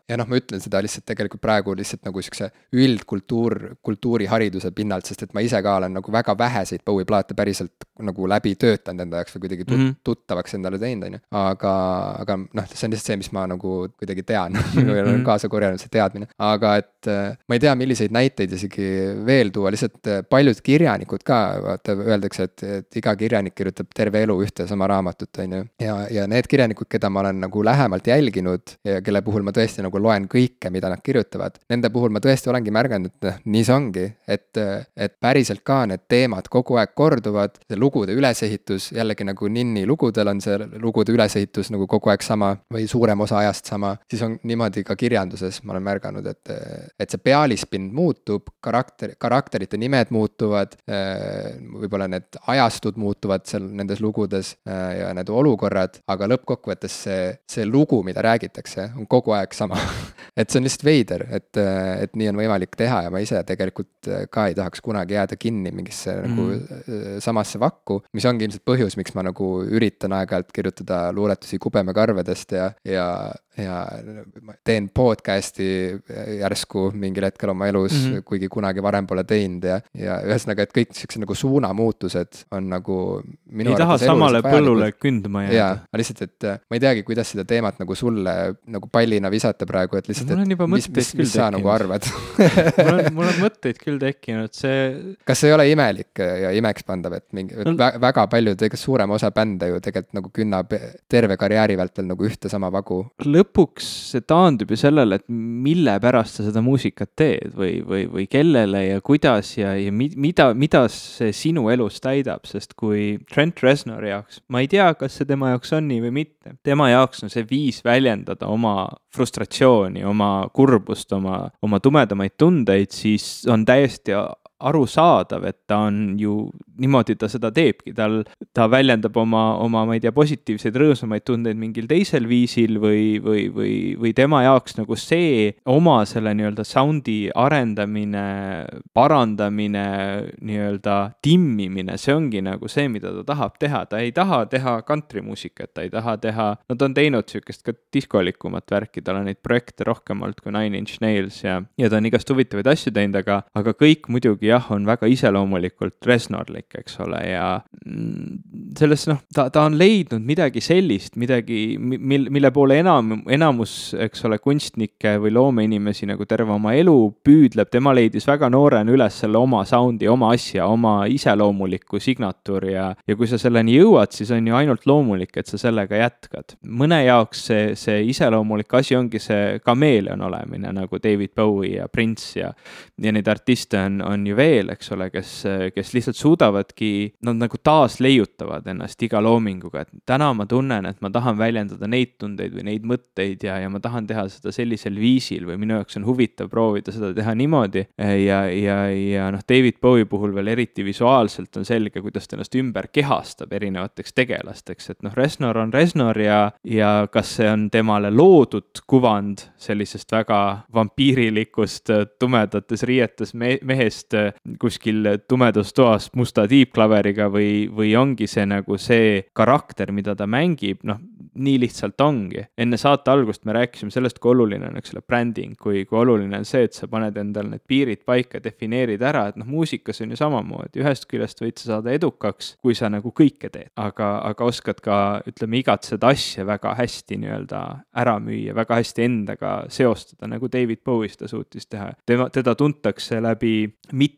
ja noh, ma ütlen seda lihtsalt tegelikult praegu lihtsalt nagu sihukese üldkultuur, kultuurihariduse pinnalt, sest et ma ise ka olen nagu väga väheseid Bowie plaate päriselt nagu läbi töötanud enda jaoks või kuidagi tut- mm, -hmm. tuttavaks endale teinud, on ju. aga, aga noh, see on lihtsalt see, mis ma nagu kuidagi tean või olen mhm. kaasa korjanud, see teadmine. aga et äh, ma ei tea, milliseid näiteid isegi veel tuua, lihtsalt äh, paljud kirjanikud ka, vaata öeldakse, et, et iga kirjanik kirjutab terve elu ühte sama raamatut, on ju. ja, ja need kirjanikud, keda ma olen nagu lähemalt jälginud ja kelle puhul ma tõesti nagu loen kõike, mida nad kirjutavad. Nende puhul ma tõesti olengi märganud, et noh, nii see ongi, et, et päriselt ka need teemad kogu aeg korduvad, see lugude ülesehitus jällegi nagu Ninni lugudel on see lugude ülesehitus nagu kogu aeg sama või suurem osa ajast sama, siis on niimoodi ka kirjanduses, ma olen märganud, et, et see pealispind muutub, karakter, karakterite nimed muutuvad, võib-olla need ajastud muutuvad seal nendes lugudes ja need olukorrad, aga lõppkokkuvõttes see, see lugu, mida räägitakse, on kogu aeg sama et see on lihtsalt veider, et, et nii on võimalik teha ja ma ise tegelikult ka ei tahaks kunagi jääda kinni mingisse mm. nagu samasse vakku, mis ongi ilmselt põhjus, miks ma nagu üritan aeg-ajalt kirjutada luuletusi kubemekarvedest ja, ja uh, ja teen podcast'i järsku mingil hetkel oma elus mm, -hmm. kuigi kunagi varem pole teinud ja, ja ühesõnaga, et kõik siuksed nagu suunamuutused on nagu. ei taha samale põllule kündma jääda. jaa, aga lihtsalt, et äh, ma ei teagi, kuidas seda teemat nagu sulle nagu pallina visata praegu, et lihtsalt, et mis, mis, mis sa nagu arvad mul on, mul on mõtteid küll tekkinud, see. kas see ei ole imelik ja imekspandav, et mingi no, väga paljud, ega suurem osa bände ju tegelikult nagu künnab terve karjääri vältel nagu ühte sama vagu lõpuks see taandub ju sellele, et mille pärast sa seda muusikat teed või, või, või kellele ja kuidas ja, ja mi, mida, mida see sinu elus täidab, sest kui Trent Reznori jaoks, ma ei tea, kas see tema jaoks on nii või mitte, tema jaoks on see viis väljendada oma frustratsiooni, oma kurbust, oma, oma tumedamaid tundeid, siis on täiesti arusaadav, et ta on ju, niimoodi ta seda teebki, tal, ta väljendab oma, oma, ma ei tea, positiivseid rõõmsamaid tundeid mingil teisel viisil või, või, või, või tema jaoks nagu see oma selle nii-öelda sound'i arendamine, parandamine, nii-öelda timmimine, see ongi nagu see, mida ta tahab teha, ta ei taha teha kantrimuusikat, ta ei taha teha, no ta on teinud sihukest ka diskolikumat värki, tal on neid projekte rohkem olnud kui Nine Inch Nails ja, ja ta on igast huvitavaid asju teinud, aga, aga kõik muidugi jah, on väga iseloomulikult Resnorlik, eks ole, ja mm, selles noh, ta, ta on leidnud midagi sellist, midagi, mil, mille poole enam, enamus, eks ole, kunstnikke või loomeinimesi nagu terve oma elu püüdleb, tema leidis väga noorena üles selle oma sound'i, oma asja, oma iseloomuliku signatuuri ja, ja kui sa selleni jõuad, siis on ju ainult loomulik, et sa sellega jätkad. mõne jaoks see, see iseloomulik asi ongi see kameeleon olemine, nagu David Bowie ja Prince ja, ja neid artiste on, on ju veel, eks ole, kes, kes lihtsalt suudavadki, nad nagu taasleiutavad ennast iga loominguga, et täna ma tunnen, et ma tahan väljendada neid tundeid või neid mõtteid ja, ja ma tahan teha seda sellisel viisil või minu jaoks on huvitav proovida seda teha niimoodi. ja, ja, ja noh, David Bowie puhul veel eriti visuaalselt on selge, kuidas ta ennast ümber kehastab erinevateks tegelasteks, et noh, Reznor on Reznor ja, ja kas see on temale loodud kuvand sellisest väga vampiirilikust tumedates riietes me mehest kuskil tumedas toas musta tiibklaveriga või, või ongi see nagu see karakter, mida ta mängib, noh, nii lihtsalt ongi. enne saate algust me rääkisime sellest, kui oluline on, eks ole, bränding, kui, kui oluline on see, et sa paned endal need piirid paika, defineerid ära, et noh, muusikas on ju samamoodi, ühest küljest võid sa saada edukaks, kui sa nagu kõike teed, aga, aga oskad ka, ütleme, igat seda asja väga hästi nii-öelda ära müüa, väga hästi endaga seostada, nagu David Bowie seda suutis teha. tema, teda tuntakse läbi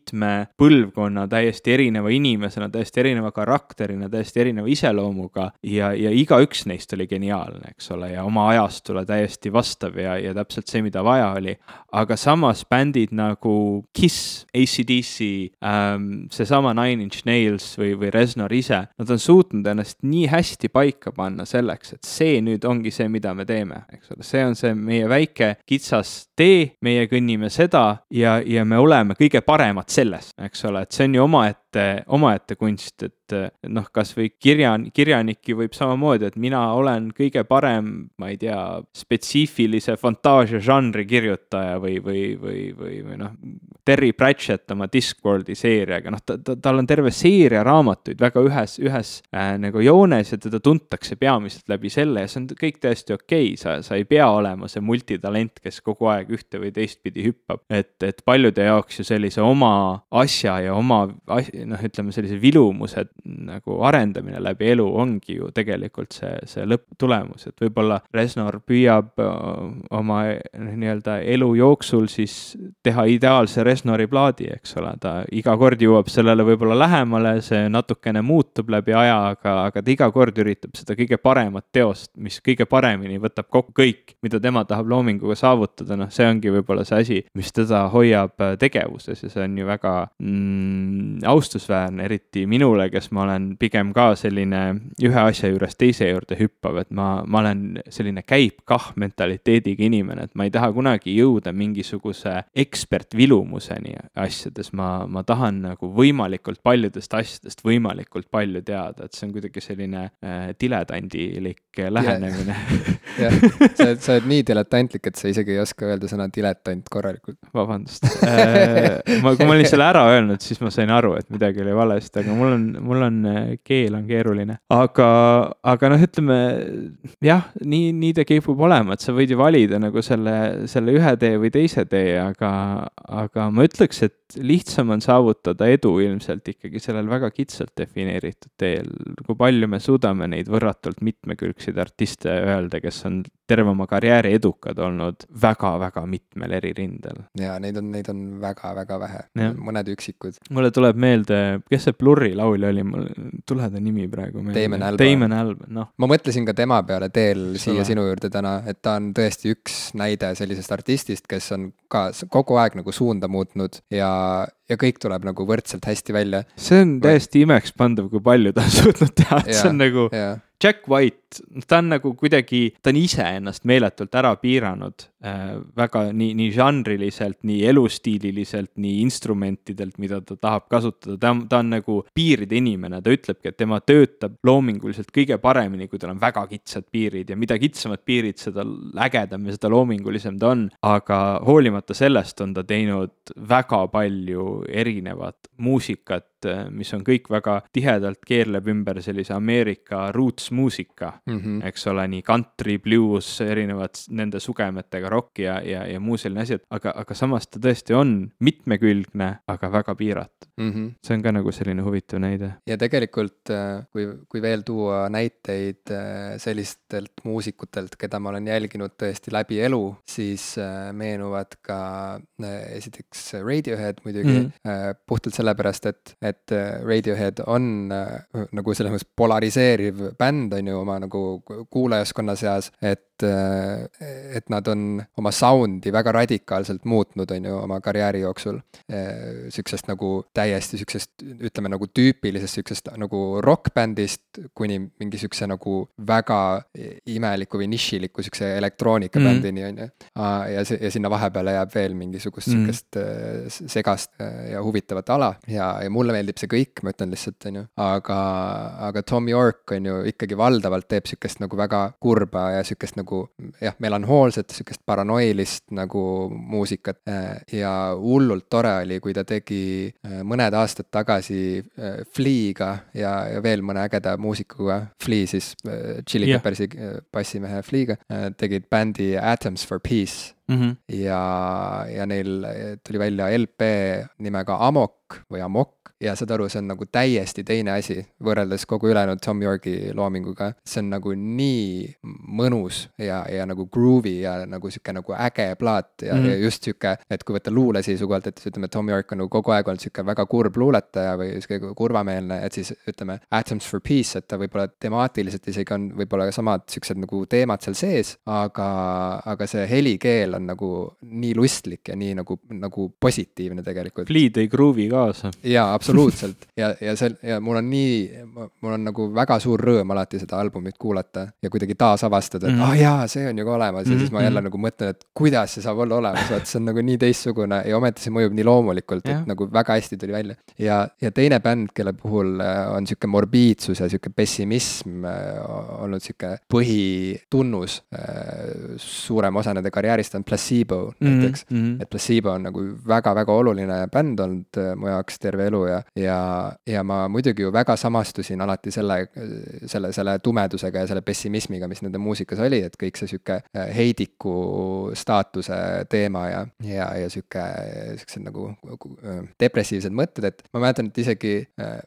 mitme põlvkonna täiesti erineva inimesena, täiesti erineva karakterina, täiesti erineva iseloomuga ja, ja igaüks neist oli geniaalne, eks ole, ja oma ajastule täiesti vastav ja, ja täpselt see, mida vaja oli. aga samas bändid nagu Kiss, ACDC ähm,, seesama Nine Inch Nails või, või Reznor ise, nad on suutnud ennast nii hästi paika panna selleks, et see nüüd ongi see, mida me teeme, eks ole, see on see meie väike kitsas tee, meie kõnnime seda ja, ja me oleme kõige paremad selles, eks ole, et see on ju omaette, omaette kunst, et noh, kasvõi kirjan-, kirjaniki võib samamoodi, et mina olen kõige parem, ma ei tea, spetsiifilise fantaasia žanri kirjutaja või, või, või, või, või noh, Terry Pratchett oma Discworldi seeriaga, noh, ta, ta, tal on terve seeria raamatuid väga ühes, ühes äh, nagu joones ja teda tuntakse peamiselt läbi selle ja see on kõik täiesti okei okay., sa, sa ei pea olema see multitalent, kes kogu aeg ühte või teistpidi hüppab. et, et paljude jaoks ju sellise oma asja ja oma, noh, ütleme sellise vilumuse nagu arendamine läbi elu ongi ju tegelikult see, see lõpptulemus, et võib-olla Resnor püüab oma noh, nii-öelda elu jooksul siis teha ideaalse Resnori plaadi, eks ole, ta iga kord jõuab sellele võib-olla lähemale, see natukene muutub läbi aja, aga, aga ta iga kord üritab seda kõige paremat teost, mis kõige paremini võtab kokku kõik, mida tema tahab loominguga saavutada, noh, see ongi võib-olla see asi, mis teda hoiab tegevuses ja see on ju väga mm, austusväärne, eriti minule, kes ma olen pigem ka selline ühe asja juurest teise juurde hüppav, et ma, ma olen selline käib-kah mentaliteediga inimene, et ma ei taha kunagi jõuda mingisuguse ekspertvilumuseni asjades, ma, ma tahan nagu võimalikult paljudest asjadest võimalikult palju teada, et see on kuidagi selline äh, diletandilik lähenemine. Jah, sa oled, sa oled nii diletantlik, et sa isegi ei oska öelda sõna diletant korralikult. vabandust. Äh, ma, kui ma olin selle ära öelnud, siis ma sain aru, et midagi oli valesti, aga mul on, mul on, keel on keeruline. aga, aga noh, ütleme jah, nii, nii ta kipub olema, et sa võid ju valida nagu selle, selle ühe tee või teise tee, aga, aga ma ütleks, et lihtsam on saavutada edu ilmselt ikkagi sellel väga kitsalt defineeritud teel. kui palju me suudame neid võrratult mitmekülgseid artiste öelda, kes on terve oma karjääri edukad olnud väga-väga mitmel eri rindel. ja neid on, neid on väga-väga vähe, mõned üksikud. mulle tuleb meelde, kes see Blurry laulja oli, mul ei tule ta nimi praegu meelde. Damon Albarn. Damon Albarn, noh. ma mõtlesin ka tema peale teel siia Sõla. sinu juurde täna, et ta on tõesti üks näide sellisest artistist, kes on ka kogu aeg nagu suunda muutnud ja, ja kõik tuleb nagu võrdselt hästi välja. see on täiesti imekspandav, kui palju ta on suutnud teha, et see on nagu ja. Jack White, ta on nagu kuidagi, ta on ise ennast meeletult ära piiranud väga nii, nii žanriliselt, nii elustiililiselt, nii instrumentidelt, mida ta tahab kasutada, ta on, ta on nagu piiride inimene, ta ütlebki, et tema töötab loominguliselt kõige paremini, kui tal on väga kitsad piirid. Ja mida kitsamad piirid, seda ägedam ja seda loomingulisem ta on. aga hoolimata sellest on ta teinud väga palju erinevat muusikat, mis on kõik väga tihedalt keerleb ümber sellise Ameerika roots muusika mm, -hmm. eks ole, nii country, blues, erinevad nende sugemetega rock ja, ja, ja muu selline asi, et aga, aga samas ta tõesti on mitmekülgne, aga väga piiratud mm. -hmm. see on ka nagu selline huvitav näide. ja tegelikult, äh, kui, kui veel tuua näiteid äh, sellistelt muusikutelt, keda ma olen jälginud tõesti läbi elu, siis äh, meenuvad ka esiteks Radiohead muidugi mm, -hmm. puhtalt sellepärast, et, et Radiohead on nagu selles mõttes polariseeriv bänd, on ju, oma nagu kuulajaskonna seas, et et, et nad on oma sound'i väga radikaalselt muutnud, on ju, oma karjääri jooksul. Siuksest nagu täiesti siuksest, ütleme nagu tüüpilisest siuksest nagu rokkbändist kuni mingi siukse nagu väga imeliku või nišiliku siukse elektroonikabändini mm., on ju. ja see, ja sinna vahepeale jääb veel mingisugust mm. siukest äh, segast ja huvitavat ala ja, ja mulle meeldib see kõik, ma ütlen lihtsalt, on ju, aga, aga Tom York on ju ikkagi valdavalt teeb siukest nagu väga kurba ja siukest nagu nagu jah, melanhoolset, sihukest paranoilist nagu muusikat. Äh, ja hullult tore oli, kui ta tegi äh, mõned aastad tagasi äh, Fleaga ja, ja veel mõne ägeda muusikuga, Flea siis Chili yeah. Peppersi bassimehe Fleaga, tegid bändi Atoms for Peace Mm -hmm. ja, ja neil tuli välja LP nimega Amok või Amok ja saad aru, see on nagu täiesti teine asi võrreldes kogu ülejäänud Tom Yorki loominguga. see on nagu nii mõnus ja, ja nagu groovy ja nagu sihuke nagu äge plaat ja mm, ja just sihuke, et kui võtta luule seisukohalt, et ütleme, Tom York on nagu kogu aeg olnud sihuke väga kurb luuletaja või sihuke kurvameelne, et siis ütleme, Atoms for Peace, et ta võib-olla temaatiliselt isegi on võib-olla samad siuksed nagu teemad seal sees, aga, aga see helikeel on nagu nii lustlik ja nii nagu, nagu positiivne tegelikult. Flea tõi gruuvi kaasa. jaa, absoluutselt ja, ja see ja mul on nii, mul on nagu väga suur rõõm alati seda albumit kuulata ja kuidagi taasavastada, et mm -hmm. ah oh, jaa, see on ju ka olemas ja mm -hmm. siis ma jälle mhm. nagu mõtlen, et kuidas see saab olla olemas, vaat see on nagu nii teistsugune ja ometi see mõjub nii loomulikult, et nagu väga hästi tuli välja. ja, ja teine bänd, kelle puhul äh, on sihuke morbiidsus ja sihuke pessimism äh, olnud sihuke põhitunnus äh, suurema osa nende karjäärist on Placebo -hmm. näiteks mm. -hmm. et Placebo on nagu väga-väga oluline bänd olnud mu jaoks terve elu ja, ja, ja ma muidugi ju väga samastusin alati selle, selle, selle tumedusega ja selle pessimismiga, mis nende muusikas oli, et kõik see sihuke heidiku staatuse teema ja, ja, ja sihuke, siuksed nagu depressiivsed mõtted, et ma mäletan, et isegi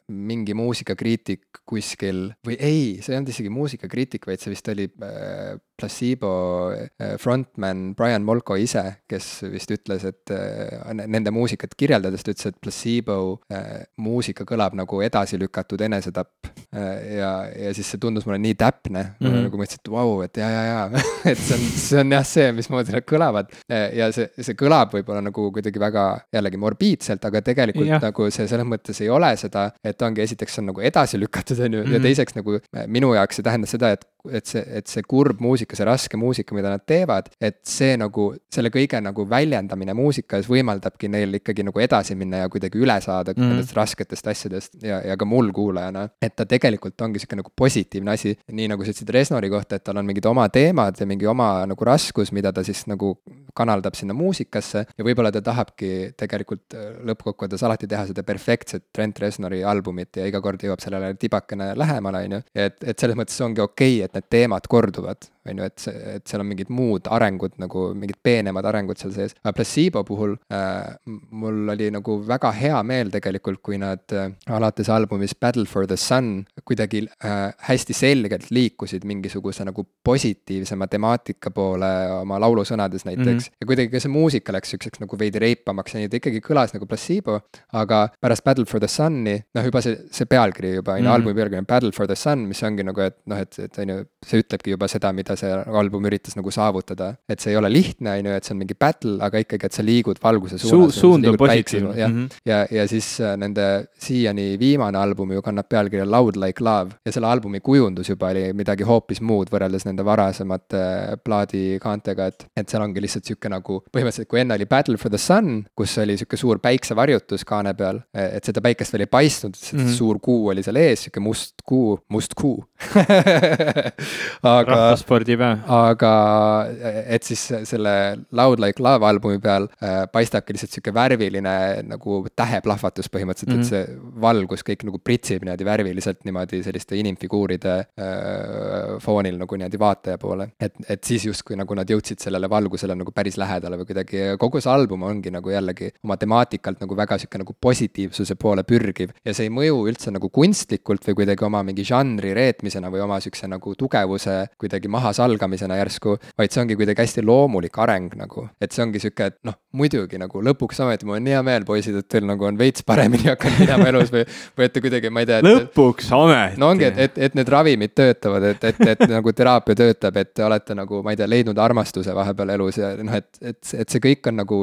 mingi muusikakriitik kuskil või ei, see ei olnud isegi muusikakriitik, vaid see vist oli äh, Placebo äh, frontman Brian Molko ise, kes vist ütles, et äh, nende muusikat kirjeldades ta ütles, et Placebo äh, muusika kõlab nagu edasi lükatud enesetapp. ja, ja siis see tundus mulle nii täpne mm, -hmm. nagu mõtlesin, et vau, et ja, ja, ja et see on, see on jah see, mismoodi nad kõlavad. ja see, see kõlab võib-olla nagu kuidagi väga jällegi morbiidselt, aga tegelikult ja. nagu see selles mõttes ei ole seda, et ongi esiteks see on nagu edasi lükatud, on ju, ja mhm. teiseks nagu minu jaoks see tähendas seda, et et see, et see kurb muusika, see raske muusika, mida nad teevad, et see nagu, selle kõige nagu väljendamine muusikas võimaldabki neil ikkagi nagu edasi minna ja kuidagi üle saada mm. nendest rasketest asjadest ja, ja ka mul kuulajana. et ta tegelikult ongi sihuke nagu positiivne asi, nii nagu sa ütlesid Resnori kohta, et tal on mingid oma teemad ja mingi oma nagu raskus, mida ta siis nagu kanaldab sinna muusikasse ja võib-olla ta tahabki tegelikult äh, lõppkokkuvõttes alati teha seda perfektset Trent Reznori albumit ja iga kord jõuab sellele tibakene lähemale, on ju. et, et selles mõttes ongi okei okay,, et need teemad korduvad, on ju, et see, et seal on mingid muud arengud nagu mingid peenemad arengud seal sees. aga Placebo puhul äh, mul oli nagu väga hea meel tegelikult, kui nad äh, alates albumist Battle for the Sun kuidagi äh, hästi selgelt liikusid mingisuguse nagu positiivsema temaatika poole oma laulusõnades näiteks mm. -hmm. ja kuidagi ka see muusika läks siukseks nagu veidi reipamaks ja nii, ta ikkagi kõlas nagu Placebo. aga pärast Battle for the Sun'i, noh juba see, see pealkiri juba on ju -hmm., albumi pealkiri on Battle for the Sun, mis ongi nagu, et noh, et, et on ju, see ütlebki juba seda, mida see album üritas nagu saavutada. et see ei ole lihtne, on ju, et see on mingi battle, aga ikkagi, et sa liigud valguse suunas Su. suund on positiivne. jah mm -hmm., ja, ja siis äh, nende siiani viimane album ju kannab pealkirja Loud like love ja selle albumi kujundus juba oli midagi hoopis muud võrreldes nende varasemate äh, plaadikaantega, et, et seal ongi lihtsalt sihuke nagu põhimõtteliselt, kui enne oli Battle for the Sun, kus oli sihuke suur päiksevarjutus kaane peal, et seda päikest veel ei paistnud, mm -hmm. suur kuu oli seal ees, sihuke must kuu, must kuu aga. Rahvaspordipäev. aga et siis selle Loud Like Love albumi peal äh, paistabki lihtsalt sihuke värviline nagu täheplahvatus põhimõtteliselt mm, -hmm. et mhm. see valgus kõik nagu pritsib niimoodi värviliselt niimoodi selliste inimfiguuride äh, foonil nagu niimoodi vaataja poole. et, et siis justkui nagu nad jõudsid sellele valgusele nagu päris lähedale või kuidagi, kogu see album ongi nagu jällegi oma temaatikalt nagu väga sihuke nagu positiivsuse poole pürgiv ja see ei mõju üldse nagu kunstlikult või kuidagi oma mingi žanri reetmisena või oma sihukese nagu tugevuse kuidagi mahasalgamisena järsku, vaid see ongi kuidagi hästi loomulik areng nagu. et see ongi sihuke, et noh, muidugi nagu lõpuks ometi mul on hea meel, poisid, et teil nagu on veits paremini hakanud minema elus või, või et te kuidagi, ma ei tea. lõpuks ometi. no ongi, et, et, et need ravimid töötavad, et, et, et nagu teraapia töötab, et te olete nagu, ma ei tea, leidnud armastuse vahepeal elus ja noh, et, et, et see kõik on nagu,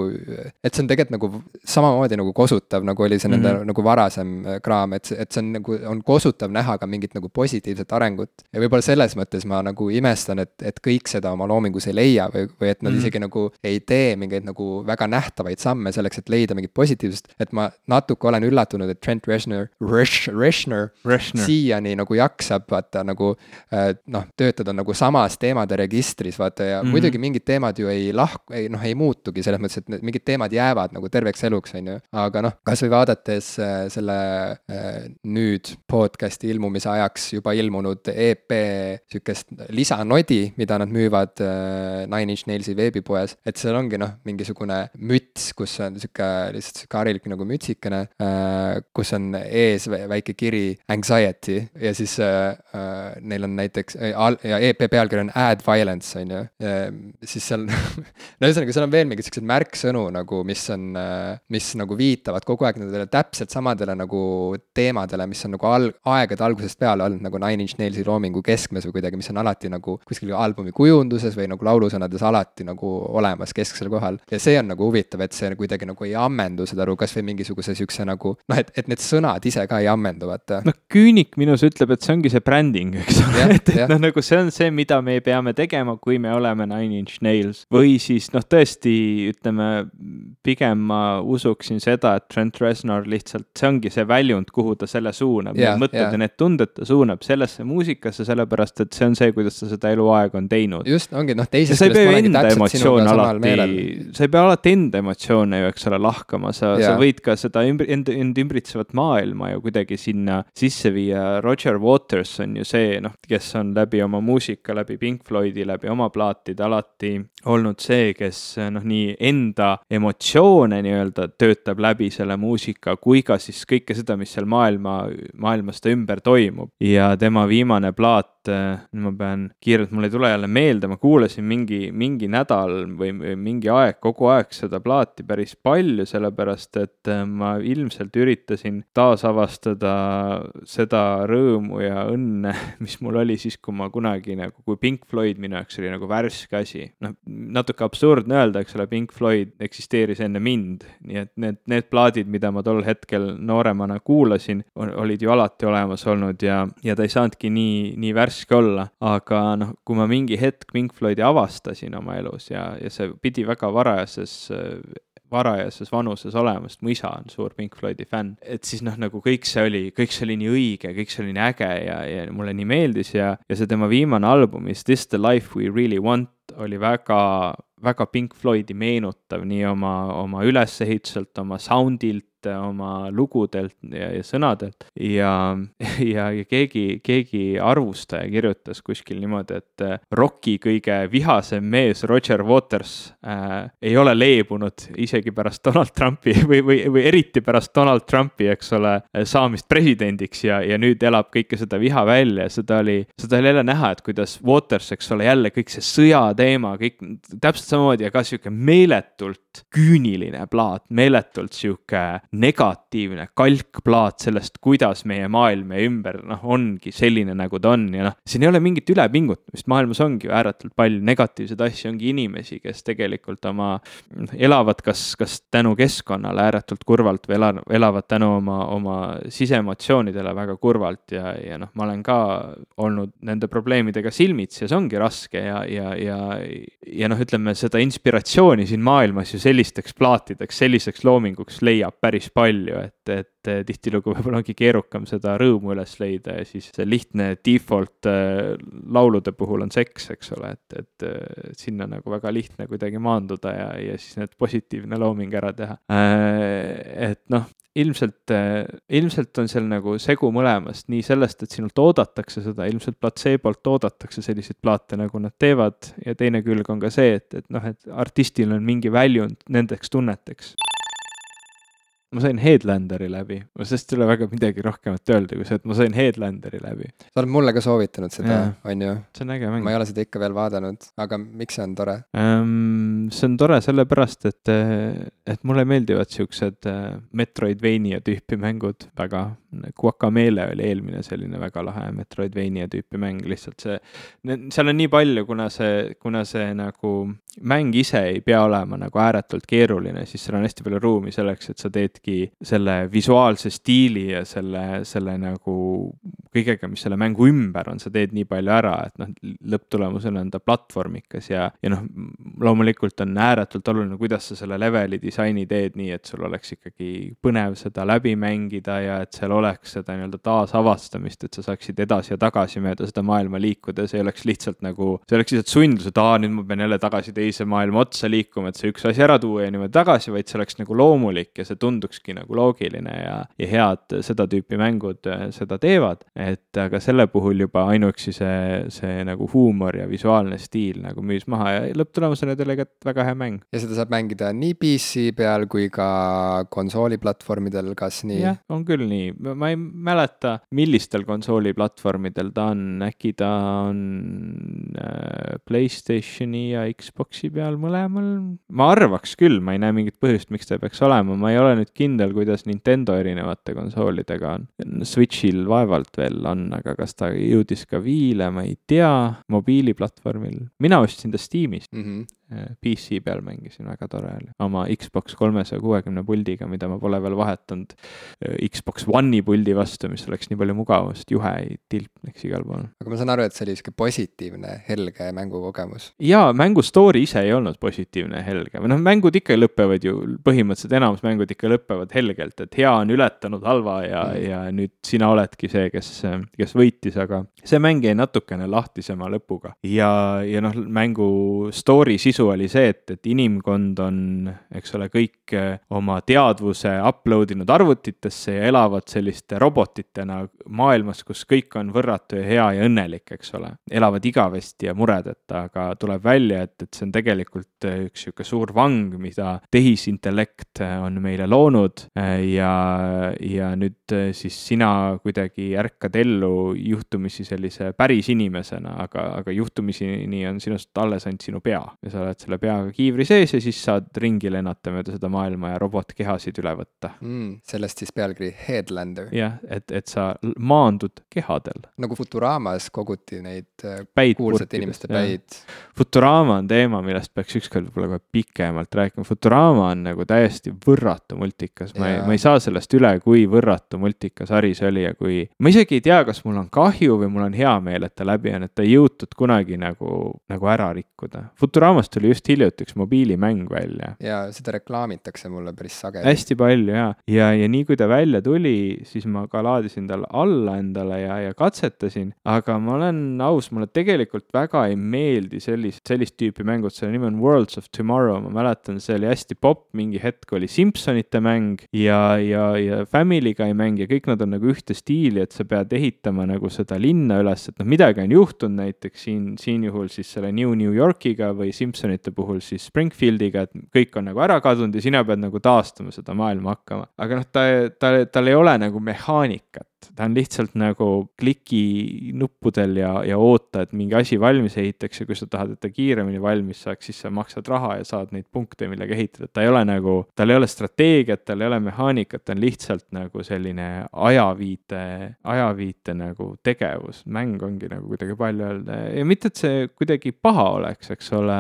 et see on tegelikult nagu samamoodi nagu kosutav, nagu oli see nende mm -hmm. nagu varasem kraam, et, et see on nagu, on kosutav näha ka mingit nagu positiivset arengut. ja võib-olla selles mõttes ma nagu imestan, et, et kõik seda oma loomingus ei leia või, või et nad mm. isegi nagu ei tee mingeid nagu väga nähtavaid samme selleks, et leida mingit positiivsust. et ma natuke olen üllatunud, et Trent Reznor, Reznor, siiani nagu jaksab vaata nagu äh, noh, töötada nagu samas teemade registris vaata ja mm muidugi mingid teemad ju ei lahku, ei noh, ei muutugi selles mõttes, et need mingid teemad jäävad nagu terveks eluks, on ju. aga noh, kasvõi vaadates äh, selle äh, nüüd podcast'i ilmumise ajaks juba ilmunud EP sihukest lisanotti kadi, mida nad müüvad äh, Nine Inch Nailsi veebipoes, et seal ongi noh, mingisugune müts, kus on sihuke lihtsalt sihuke harilik nagu mütsikene äh,, kus on ees väike kiri anxiety ja siis äh, neil on näiteks ja EP pealkiri on add violence on ju siis seal no ühesõnaga, seal on veel mingeid siukseid märksõnu nagu, mis on mis nagu viitavad kogu aeg nendele täpselt samadele nagu teemadele, mis on nagu alg-, aegade algusest peale olnud nagu Nine Inch Nailsi loomingu keskmes või kuidagi, mis on alati nagu kuskil albumi kujunduses või nagu laulusõnades alati nagu olemas kesksel kohal. ja see on nagu huvitav, et see kuidagi nagu ei ammendu, saad aru, kasvõi mingisuguse siukse nagu noh, et, et need sõnad ise ka ei ammendu, vaata. noh, küünik minus ütleb, et see ongi see bränding, eks ole, et, et noh, nagu see on see, mida me peame tegema, kui me oleme Nine Inch Nails. või siis noh, tõesti ütleme, pigem ma usuksin seda, et Trent Reznor lihtsalt, see ongi see väljund, kuhu ta selle suunab, need mõtted ja need tunded ta suunab sellesse muusikasse, sellepärast et see on see, kuidas ta seda eluaeg on teinud. just, ongi noh, teisest küljest ma olengi täpselt sinuga samal meelel. sa ei pea alati enda emotsioone ju, eks ole, lahkama, sa, sa võid ka seda ümbr-, end, end ümbritsevat maailma ju kuidagi sinna sisse viia. Roger Waters on ju see, noh, kes on läbi oma muusika, läbi Pink Floydi, läbi oma plaatide alati olnud see, kes noh, nii enda emotsioone nii-öelda töötab läbi selle muusika, kui ka siis kõike seda, mis seal maailma, maailmas ta ümber toimub. ja tema viimane plaat äh, nüüd ma pean kiirelt, mul ei tule jälle meelde, ma kuulasin mingi, mingi nädal või, mingi aeg, kogu aeg seda plaati päris palju, sellepärast et äh, ma ilmselt üritasin taasavastada seda rõõmu ja õnne, mis mul oli siis, kui ma kunagi nagu, kui Pink Floyd minu jaoks oli nagu värske asi. noh, natuke absurdne öelda, eks ole, Pink Floyd eksisteeris enne mind, nii et need, need plaadid, mida ma tol hetkel nooremana kuulasin, olid ju alati olemas olnud ja, ja ta ei saanudki nii, nii värske olla, aga noh, kui ma mingi hetk Pink Floydi avastasin oma elus ja, ja see pidi väga varajases varajases vanuses olema, sest mu isa on suur Pink Floydi fänn. et siis noh, nagu kõik see oli, kõik see oli nii õige, kõik see oli nii äge ja, ja mulle nii meeldis ja, ja see tema viimane album, Is this the life we really want, oli väga, väga Pink Floydi meenutav nii oma, oma ülesehituselt, oma soundilt, oma lugudelt ja, ja sõnadelt. Ja, ja, ja keegi, keegi arvustaja kirjutas kuskil niimoodi, et äh, Rocki kõige vihasem mees Roger Waters äh, ei ole leebunud isegi pärast Donald Trumpi või, või, või eriti pärast Donald Trumpi, eks ole, saamist presidendiks ja, ja nüüd elab kõike seda viha välja, seda oli, seda oli jälle näha, et kuidas Waters, eks ole, jälle kõik see sõjateema, kõik täpselt samamoodi ja ka sihuke meeletult küüniline plaat, meeletult sihuke negatiivne kalkplaat sellest, kuidas meie maailm meie ümber noh, ongi selline, nagu ta on. Ja noh, siin ei ole mingit ülepingutamist, maailmas ongi ääretult palju negatiivseid asju, ongi inimesi, kes tegelikult oma, noh, elavad kas, kas tänu keskkonnale ääretult kurvalt või ela, elavad tänu oma, oma siseemotsioonidele väga kurvalt. Ja, ja noh, ma olen ka olnud nende probleemidega silmitsi ja see ongi raske. Ja, ja, ja, ja noh, ütleme seda inspiratsiooni siin maailmas ju sellisteks plaatideks, selliseks loominguks leiab päris palju, et, et tihtilugu võib-olla ongi keerukam seda rõõmu üles leida ja siis see lihtne default äh, laulude puhul on seks, eks ole, et, et äh, sinna nagu väga lihtne kuidagi maanduda ja, ja siis need positiivne looming ära teha. Et noh, ilmselt, ilmselt on seal nagu segu mõlemast, nii sellest, et sinult oodatakse seda, ilmselt platseebolt oodatakse selliseid plaate, nagu nad teevad, ja teine külg on ka see, et, et noh, et artistil on mingi väljund nendeks tunneteks ma sain Headlanderi läbi, sest ei ole väga midagi rohkemat öelda kui see, et ma sain Headlanderi läbi. sa oled mulle ka soovitanud seda, on ju? see on äge mäng. ma ei ole seda ikka veel vaadanud, aga miks see on tore um,? see on tore sellepärast, et, et mulle meeldivad siuksed äh, Metroidvania tüüpi mängud väga. Guacamele oli eelmine selline väga lahe Metroidvania tüüpi mäng, lihtsalt see, seal on nii palju, kuna see, kuna see nagu mäng ise ei pea olema nagu ääretult keeruline, siis seal on hästi palju ruumi selleks, et sa teedki selle visuaalse stiili ja selle, selle nagu kõigega, mis selle mängu ümber on, sa teed nii palju ära, et noh, lõpptulemusena on ta platvormikas ja, ja noh, loomulikult on ääretult oluline, kuidas sa selle leveli disaini teed nii, et sul oleks ikkagi põnev seda läbi mängida ja et seal oleks seda nii-öelda taasavastamist, et sa saaksid edasi ja tagasi mööda seda maailma liikuda, see ei oleks lihtsalt nagu, see oleks lihtsalt sundlus, et aa, nüüd ma pean jälle tagasi teise maailma otsa liikuma, et see üks asi ära tuua ja niimoodi tagasi, vaid see oleks nagu loomulik ja see tunduks tundukski nagu loogiline ja, ja head seda tüüpi mängud äh, seda teevad. et aga selle puhul juba ainuüksi see, see nagu huumor ja visuaalne stiil nagu müüs maha ja lõpptulemusena tegelikult väga hea mäng. ja seda saab mängida nii PC peal kui ka konsooliplatvormidel, kas nii? jah, on küll nii, ma ei mäleta, millistel konsooliplatvormidel ta on, äkki ta on äh, Playstationi ja Xbox'i peal mõlemal. ma arvaks küll, ma ei näe mingit põhjust, miks ta peaks olema, ma ei ole nüüd kindel, kuidas Nintendo erinevate konsoolidega on. Switch'il vaevalt veel on, aga kas ta jõudis ka Wii'le, ma ei tea, mobiiliplatvormil. mina ostsin ta Steamist mm. -hmm PC peal mängisin, väga tore oli. oma Xbox kolmesaja kuuekümne puldiga, mida ma pole veel vahetanud Xbox One'i puldi vastu, mis oleks nii palju mugavam, sest juhe ei tilpneks igal pool. aga ma saan aru, et see oli sihuke positiivne, helge mängukogemus. jaa, mängu story ise ei olnud positiivne helge või noh, mängud ikka lõpevad ju, põhimõtteliselt enamus mängud ikka lõpevad helgelt, et hea on ületanud halva ja mm., ja nüüd sina oledki see, kes, kes võitis, aga see mäng jäi natukene lahtisema lõpuga. ja, ja noh, mängu story sisu oli see, et, et inimkond on, eks ole, kõik eh, oma teadvuse upload inud arvutitesse ja elavad selliste robotitena maailmas, kus kõik on võrratu ja hea ja õnnelik, eks ole. elavad igavesti ja muredeta, aga tuleb välja, et, et see on tegelikult üks sihuke suur vang, mida tehisintellekt on meile loonud ja, ja nüüd siis sina kuidagi ärkad ellu juhtumisi sellise päris inimesena, aga, aga juhtumiseni on sinust alles ainult sinu pea ja sa oled selle peaga kiivri sees ja siis saad ringi lennata mööda seda maailma ja robotkehasid üle võtta mm,. sellest siis pealkiri Headlander. jah, et, et sa maandud kehadel. nagu Futuramas koguti neid äh, päid kuulsate inimeste päid. Futurama on teema, millest peaks ükskord võib-olla kohe pikemalt rääkima, Futurama on nagu täiesti võrratu multikas, ma ei, ma ei saa sellest üle, kui võrratu multikas sari see oli ja kui, ma isegi ei tea, kas mul on kahju või mul on hea meel, et ta läbi on, et ta ei jõutud kunagi nagu, nagu ära rikkuda. Futuramas tuli just hiljuti üks mobiilimäng välja. ja seda reklaamitakse mulle päris sageli. hästi palju ja, ja, ja nii kui ta välja tuli, siis ma ka laadisin talle alla endale ja, ja katsetasin, aga ma olen aus, mulle tegelikult väga ei meeldi sellist, sellist tüüpi mängud, selle nimi on Worlds of Tomorrow, ma mäletan, see oli hästi popp, mingi hetk oli Simsonite mäng ja, ja, ja Family Guy mäng ja kõik nad on nagu ühte stiili, et sa pead ehitama nagu seda linna üles, et noh, midagi on juhtunud näiteks siin, siin juhul siis selle New New Yorkiga või Simsonite puhul siis Springfieldiga, et kõik on nagu ära kadunud ja sina pead nagu taastama seda maailma hakkama. aga noh, ta, ta, tal ei ole nagu mehaanikat ta on lihtsalt nagu kliki nuppudel ja, ja oota, et mingi asi valmis ehitaks ja kui sa tahad, et ta kiiremini valmis saaks, siis sa maksad raha ja saad neid punkte, millega ehitada, ta ei ole nagu, tal ei ole strateegiat, tal ei ole mehaanikat, ta on lihtsalt nagu selline ajaviite, ajaviite nagu tegevus, mäng ongi nagu kuidagi palju öelda. Ja mitte, et see kuidagi paha oleks, eks ole.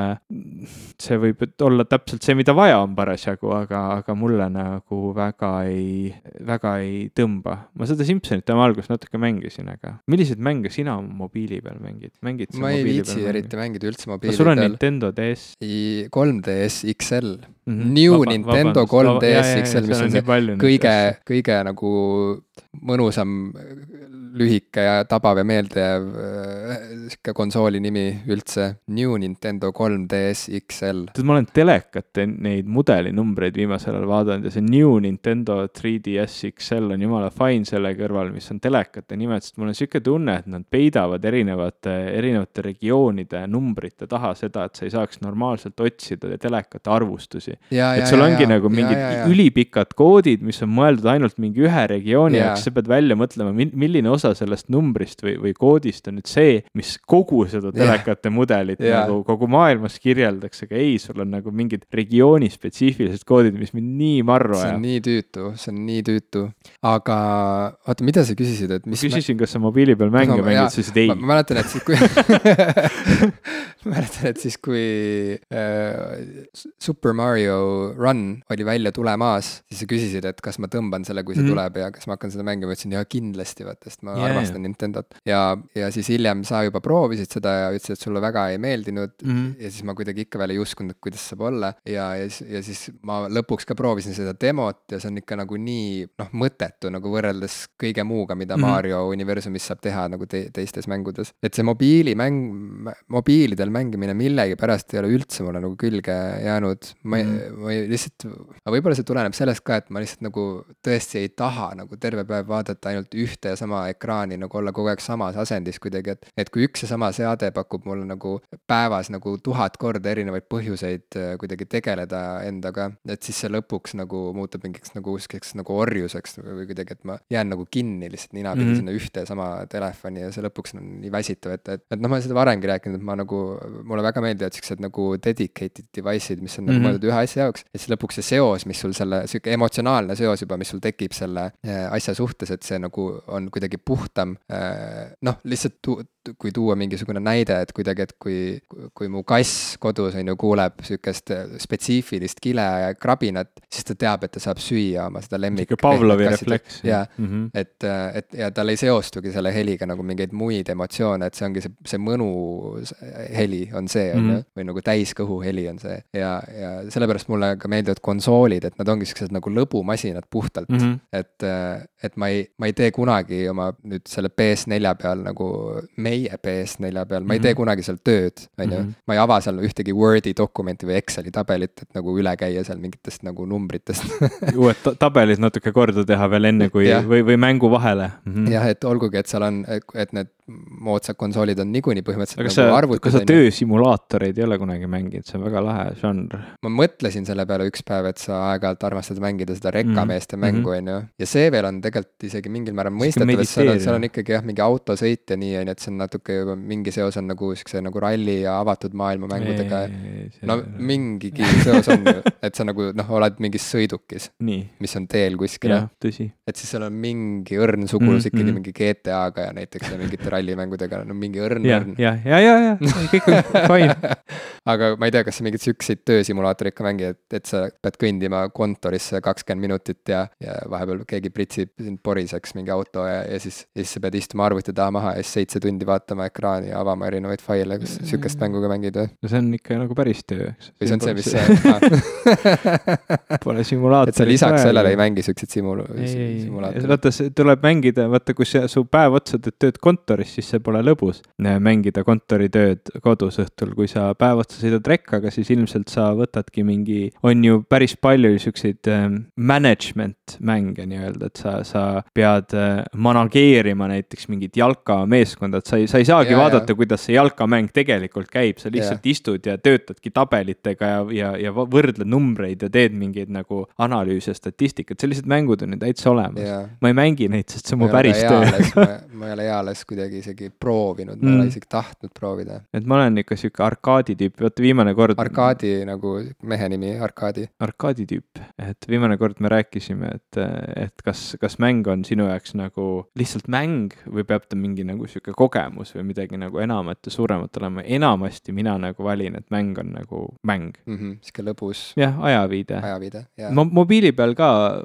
see võib olla täpselt see, mida vaja on parasjagu, aga, aga mulle nagu väga ei, väga ei tõmba, ma seda Simsoni Destiny't oma alguses natuke mängisin, aga milliseid mänge sina mobiili peal mängid? mängid ma ei viitsi eriti mängida üldse mobiili peal. sul on Nintendo DS? 3DS XL mm. -hmm. New Vaba, Nintendo 3DS XL, mis on see kõige, kõige nagu mõnusam lühike ja tabav ja meeldejääv äh, sihuke konsooli nimi üldse. New Nintendo 3DS XL. tead, ma olen telekate neid mudelinumbreid viimasel ajal vaadanud ja see New Nintendo 3DS XL on jumala fine selle kõrval, mis on telekate nimed, sest mul on sihuke tunne, et nad peidavad erinevate, erinevate regioonide numbrite taha seda, et sa ei saaks normaalselt otsida telekate arvustusi. et sul ongi ja, nagu mingid ja, ja, ülipikad koodid, mis on mõeldud ainult mingi ühe regiooni jaoks, sa pead välja mõtlema, milline osa sellest numbrist või, või koodist on nüüd see, mis kogu seda telekate yeah. mudelit yeah. nagu kogu maailmas kirjeldaks, aga ei, sul on nagu mingid regiooni spetsiifilised koodid, mis mind nii marru ajab. see on nii tüütu, see on nii tüütu. aga oota, mida sa küsisid, et mis küsisin ma..., kas sa mobiili peal mänge no, mängid, sa ütlesid ei. ma mäletan, et siis kui ma mäletan, et siis kui äh, Super Mario Run oli välja tulemas, siis sa küsisid, et kas ma tõmban selle, kui see mm -hmm. tuleb ja kas ma hakkan seda mängu, ma ütlesin jaa kindlasti vaata, sest ma yeah, armastan yeah. Nintendot. ja, ja siis hiljem sa juba proovisid seda ja ütlesid, et sulle väga ei meeldinud mm. Mhm. ja siis ma kuidagi ikka veel ei uskunud, et kuidas saab olla ja, ja siis, ja siis ma lõpuks ka proovisin seda demot ja see on ikka nagu nii noh, mõttetu nagu võrreldes kõige muuga, mida mm. -hmm. Mario universumis saab teha nagu te teistes mängudes. et see mobiilimäng, mobiilidel mängimine millegipärast ei ole üldse mulle nagu külge jäänud. ma ei mm. -hmm. ma ei lihtsalt, aga võib-olla see tuleneb sellest ka, et ma lihtsalt nagu tõesti ei taha nagu terve päev vaadata ainult ühte ja sama ekraani, nagu olla kogu aeg samas asendis kuidagi, et. et kui üks ja sama seade pakub mulle nagu päevas nagu tuhat korda erinevaid põhjuseid äh, kuidagi tegeleda endaga, et siis see lõpuks nagu muutub mingiks nagu siukseks nagu orjuseks või kuidagi, et ma jään nagu kinni lihtsalt ninapidi mm. -hmm. sinna ühte ja sama telefoni ja see lõpuks on nii väsitav, et, et, et noh, ma olen seda varemgi rääkinud, et ma nagu, mulle väga meeldivad siuksed nagu dedicated device'id, mis on nagu Mhm. mõeldud ühe asja jaoks. ja siis lõpuks see seos, mis sul selle, sihuke emotsionaalne seos juba, mis sul tekib selle äh, asja suhtes, et see nagu on kuidagi puhtam. noh, lihtsalt kui tuua mingisugune näide, et kuidagi, et kui, kui mu kass kodus on ju, kuuleb sihukest spetsiifilist kile ja krabinat, siis ta teab, et ta saab süüa oma seda lemmik. sihuke Pavlovi refleks. jaa, Mhm. et, et ja tal ei seostugi selle heliga nagu mingeid muid emotsioone, et see ongi see, see mõnu heli on see, on ju, Mhm. või nagu täiskõhu heli on see. ja, ja sellepärast mulle ka meeldivad konsoolid, et nad ongi siuksed nagu lõbumasinad puhtalt mm. Mhm. et, et ma ei, ma ei tee kunagi oma nüüd selle PS4 peal nagu meie PS4 peal, ma ei tee Mhm. kunagi seal tööd, on ju. Mhm. ma ei ava seal ühtegi Wordi dokumenti või Exceli tabelit, et nagu üle käia seal mingitest nagu numbritest uued ta tabelid natuke korda teha veel enne kui Jah. või, või mängu vahele mm. -hmm. jah, et olgugi, et seal on, et need moodsad konsoolid on niikuinii põhimõtteliselt aga nagu arvutid, kas sa töösimulaatoreid ei ole kunagi mänginud, see on väga lahe žanr. ma mõtlesin selle peale üks päev, et sa aeg-ajalt armastad mängida seda rekkameeste Mhm. mm -hmm. mängu, Mhm. on ju. ja see veel on tegelikult isegi mingil määral mõistetav, et seal on, seal on ikkagi jah, mingi autosõit ja nii, on ju, et see on natuke juba mingi seos on nagu siukse nagu ralli ja avatud maailma mängudega. no mingigi seos on ju, et sa nagu noh, oled mingis sõidukis, mis on teel kuskile. et siis seal on mingi õrn sugulus Mhm. ikkagi mingi GTA-ga ja näiteks ja mingite rallimängudega, no mingi õrn ja õrn, ja, ja, ja, ja kõik on fine. aga ma ei tea, kas sa mingeid siukseid töösimulaatoreid ka mängid, et, et sa pead kõndima kontorisse kakskümmend minutit ja, ja vahepeal keegi pritsib sind poriseks mingi auto ja, ja siis, ja siis sa pead istuma arvuti taha maha ja siis seitse tundi vaatama ekraani ja avama erinevaid faile, kas sa siukest mängu ka mängid või? no see on ikka nagu päris töö, eks. või see on see, mis see Pole simulaatorit. et sa lisaks sellele ei mängi siukseid simul-, ei, ei, simulaatoreid? vaata, tuleb mängida, vaata, kui sa, su päev otsa teed tööd kontoris, siis see pole lõbus. mängida kontoritööd kodus õhtul, kui sa päev otsa sõidad rekkaga, siis ilmselt sa võtadki mingi, on ju päris palju siukseid ähm, management mänge nii-öelda, et sa, sa pead äh, manageerima näiteks mingit jalkameeskonda, et sa ei, sa ei saagi Ja, ja, ja. vaadata, kuidas see jalkamäng tegelikult käib, sa lihtsalt ja. istud ja töötadki tabelitega ja, ja, ja võrdled numbreid ja teed mingeid nagu analüüse, statistikat, sellised mängud on ju täitsa olemas. Ma ei mängi neid, sest see on mu päris töö. ma ei ole eales kuidagi isegi proovinud, ma ei ole Mm. isegi tahtnud proovida. et ma olen ikka sihuke arkaadi tüüp, vaata viimane kord. Arkaadi nagu mehe nimi, Arkaadi. arkaadi tüüp, et viimane kord me rääkisime, et, et kas, kas mäng on sinu jaoks nagu lihtsalt mäng või peab ta mingi nagu sihuke kogemus või midagi nagu enamat ja suuremat olema. enamasti mina nagu valin, et mäng on nagu mäng. mm -hmm, sihuke lõbus jah, ajaviide ajaviide, jaa. mo-, mobiili peal ka,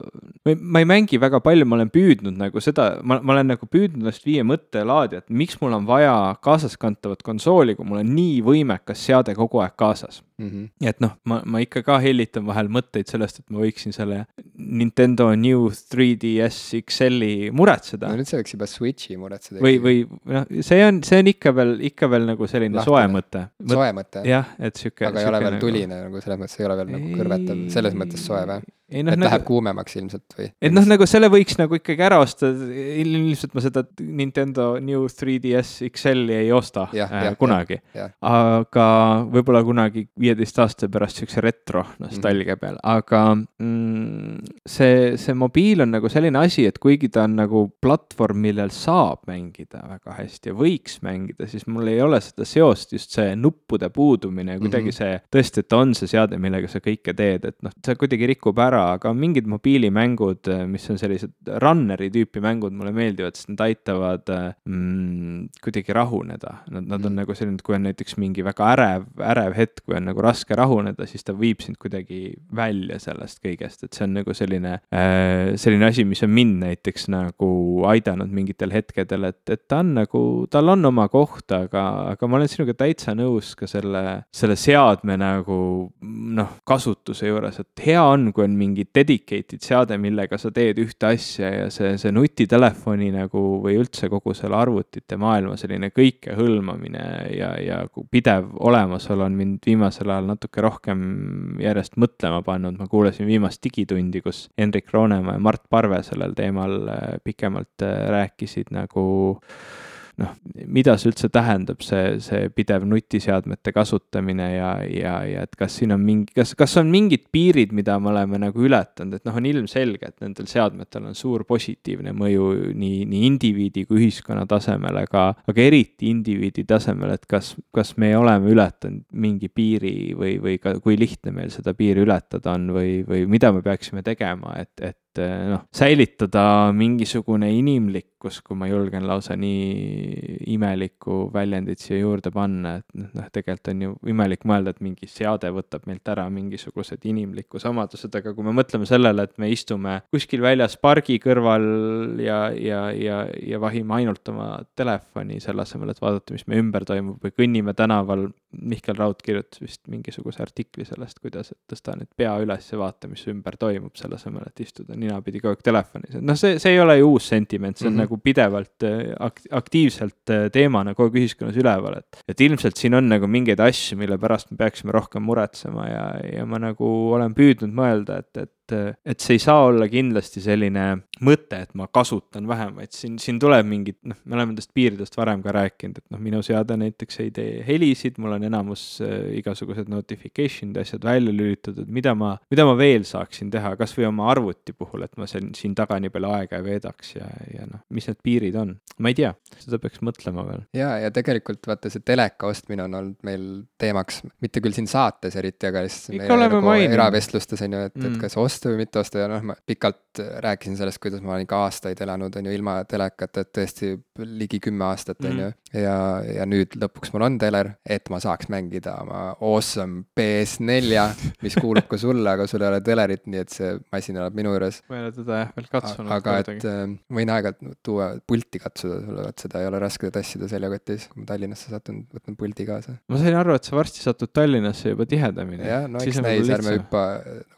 ma ei mängi väga palju, ma olen püüdnud nagu seda, ma, ma olen nagu püüdnud ennast viia mõttelaadi, et miks mul on vaja kaasaskantavat konsooli, kui mul on nii võimekas seade kogu aeg kaasas. Mm -hmm. et noh, ma, ma ikka ka hellitan vahel mõtteid sellest, et ma võiksin selle Nintendo New 3DS XL-i muretseda no nüüd sa võiks juba Switchi muretseda. või, või noh, see on, see on ikka veel, ikka veel nagu selline Lahtine. soe mõte. soe mõte? jah, et sihuke. aga ei ole veel tuline nagu selles mõttes ei ole veel nagu kõrvetav, selles mõttes soe või? ei noh, et nagu läheb kuumemaks ilmselt või? et noh, nagu selle võiks nagu ikkagi ära osta, ilmselt ma seda Nintendo New 3DS XL-i ei osta Jah, äh, jah, kunagi. aga võib-olla kunagi viieteist aasta pärast siukse retro nostalgia Mhm. peal, aga mm, see, see mobiil on nagu selline asi, et kuigi ta on nagu platvorm, millel saab mängida väga hästi ja võiks mängida, siis mul ei ole seda seost, just see nuppude puudumine ja kuidagi Mhm. see tõesti, et on see seade, millega sa kõike teed, et noh, see kuidagi rikub ära, aga mingid mobiilimängud, mis on sellised runner'i tüüpi mängud, mulle meeldivad, sest nad aitavad mm, kuidagi rahuneda. Nad, nad on Mhm. nagu selline, et kui on näiteks mingi väga ärev, ärev hetk, kui on nagu nagu raske rahuneda, siis ta viib sind kuidagi välja sellest kõigest, et see on nagu selline äh,, selline asi, mis on mind näiteks nagu aidanud mingitel hetkedel, et, et ta on nagu, tal on oma koht, aga, aga ma olen sinuga täitsa nõus ka selle, selle seadme nagu noh, kasutuse juures, et hea on, kui on mingi dedicated seade, millega sa teed ühte asja ja see, see nutitelefoni nagu või üldse kogu selle arvutite maailma selline kõikehõlmamine ja, ja pidev olemasolu on mind viimasel ajal natuke rohkem järjest mõtlema pannud, ma kuulasin viimast Digitundi, kus Hendrik Roonemaa ja Mart Parve sellel teemal äh, pikemalt äh, rääkisid nagu noh, mida see üldse tähendab, see, see pidev nutiseadmete kasutamine ja, ja, ja et kas siin on mingi, kas, kas on mingid piirid, mida me oleme nagu ületanud, et noh, on ilmselge, et nendel seadmetel on suur positiivne mõju nii, nii indiviidi kui ühiskonna tasemel, aga, aga eriti indiviidi tasemel, et kas, kas me oleme ületanud mingi piiri või, või ka kui lihtne meil seda piiri ületada on või, või mida me peaksime tegema, et, et noh, säilitada mingisugune inimlik tarkus, kui ma julgen lausa nii imelikku väljendit siia juurde panna, et noh, noh, tegelikult on ju imelik mõelda, et mingi seade võtab meilt ära mingisugused inimlikud omadused, aga kui me mõtleme sellele, et me istume kuskil väljas pargi kõrval ja, ja, ja, ja vahime ainult oma telefoni selle asemel, et vaadata, mis meie ümber toimub või kõnnime tänaval, Mihkel Raud kirjutas vist mingisuguse artikli sellest, kuidas, et tõsta nüüd pea üles ja vaata, mis ümber toimub, selle asemel, et istuda ninapidi kogu aeg telefonis, et noh, see, see ei ole ju uus sentiment, see on mm -hmm. nagu pidevalt äh, aktiivselt äh, teemana kogu aeg ühiskonnas üleval, et. et ilmselt siin on nagu mingeid asju, mille pärast me peaksime rohkem muretsema ja, ja ma nagu olen püüdnud mõelda, et, et et, et see ei saa olla kindlasti selline mõte, et ma kasutan vähem, vaid siin, siin tuleb mingid, noh, me oleme nendest piiridest varem ka rääkinud, et noh, minu seade näiteks ei tee helisid, mul on enamus äh, igasugused notification'id, asjad välja lülitatud, mida ma, mida ma veel saaksin teha, kasvõi oma arvuti puhul, et ma siin, siin taga nii palju aega ei veedaks ja, ja noh, mis need piirid on, ma ei tea, seda peaks mõtlema veel. ja, ja tegelikult vaata see teleka ostmine on olnud meil teemaks, mitte küll siin saates eriti, aga ikka oleme nagu maininud. eravestlustes on ju, et mm., et kas osta osta või mitte osta ja noh, ma pikalt rääkisin sellest, kuidas ma olen ikka aastaid elanud, on ju, ilma telekata, et tõesti ligi kümme aastat, on ju. Mhm. ja, ja nüüd lõpuks mul on teler, et ma saaks mängida oma awesome PS4-a, mis kuulub ka sulle, aga sul ei ole telerit, nii et see masin elab minu juures. ma ei ole teda jah veel katsunud. aga et äh, võin aeg-ajalt tuua pulti katsuda sulle, vot seda ei ole raske tassida seljakotis, kui ma Tallinnasse satun, võtan puldi kaasa. ma sain aru, et sa varsti satud Tallinnasse juba tihedamini. jah, no eks näis, ärme hüppa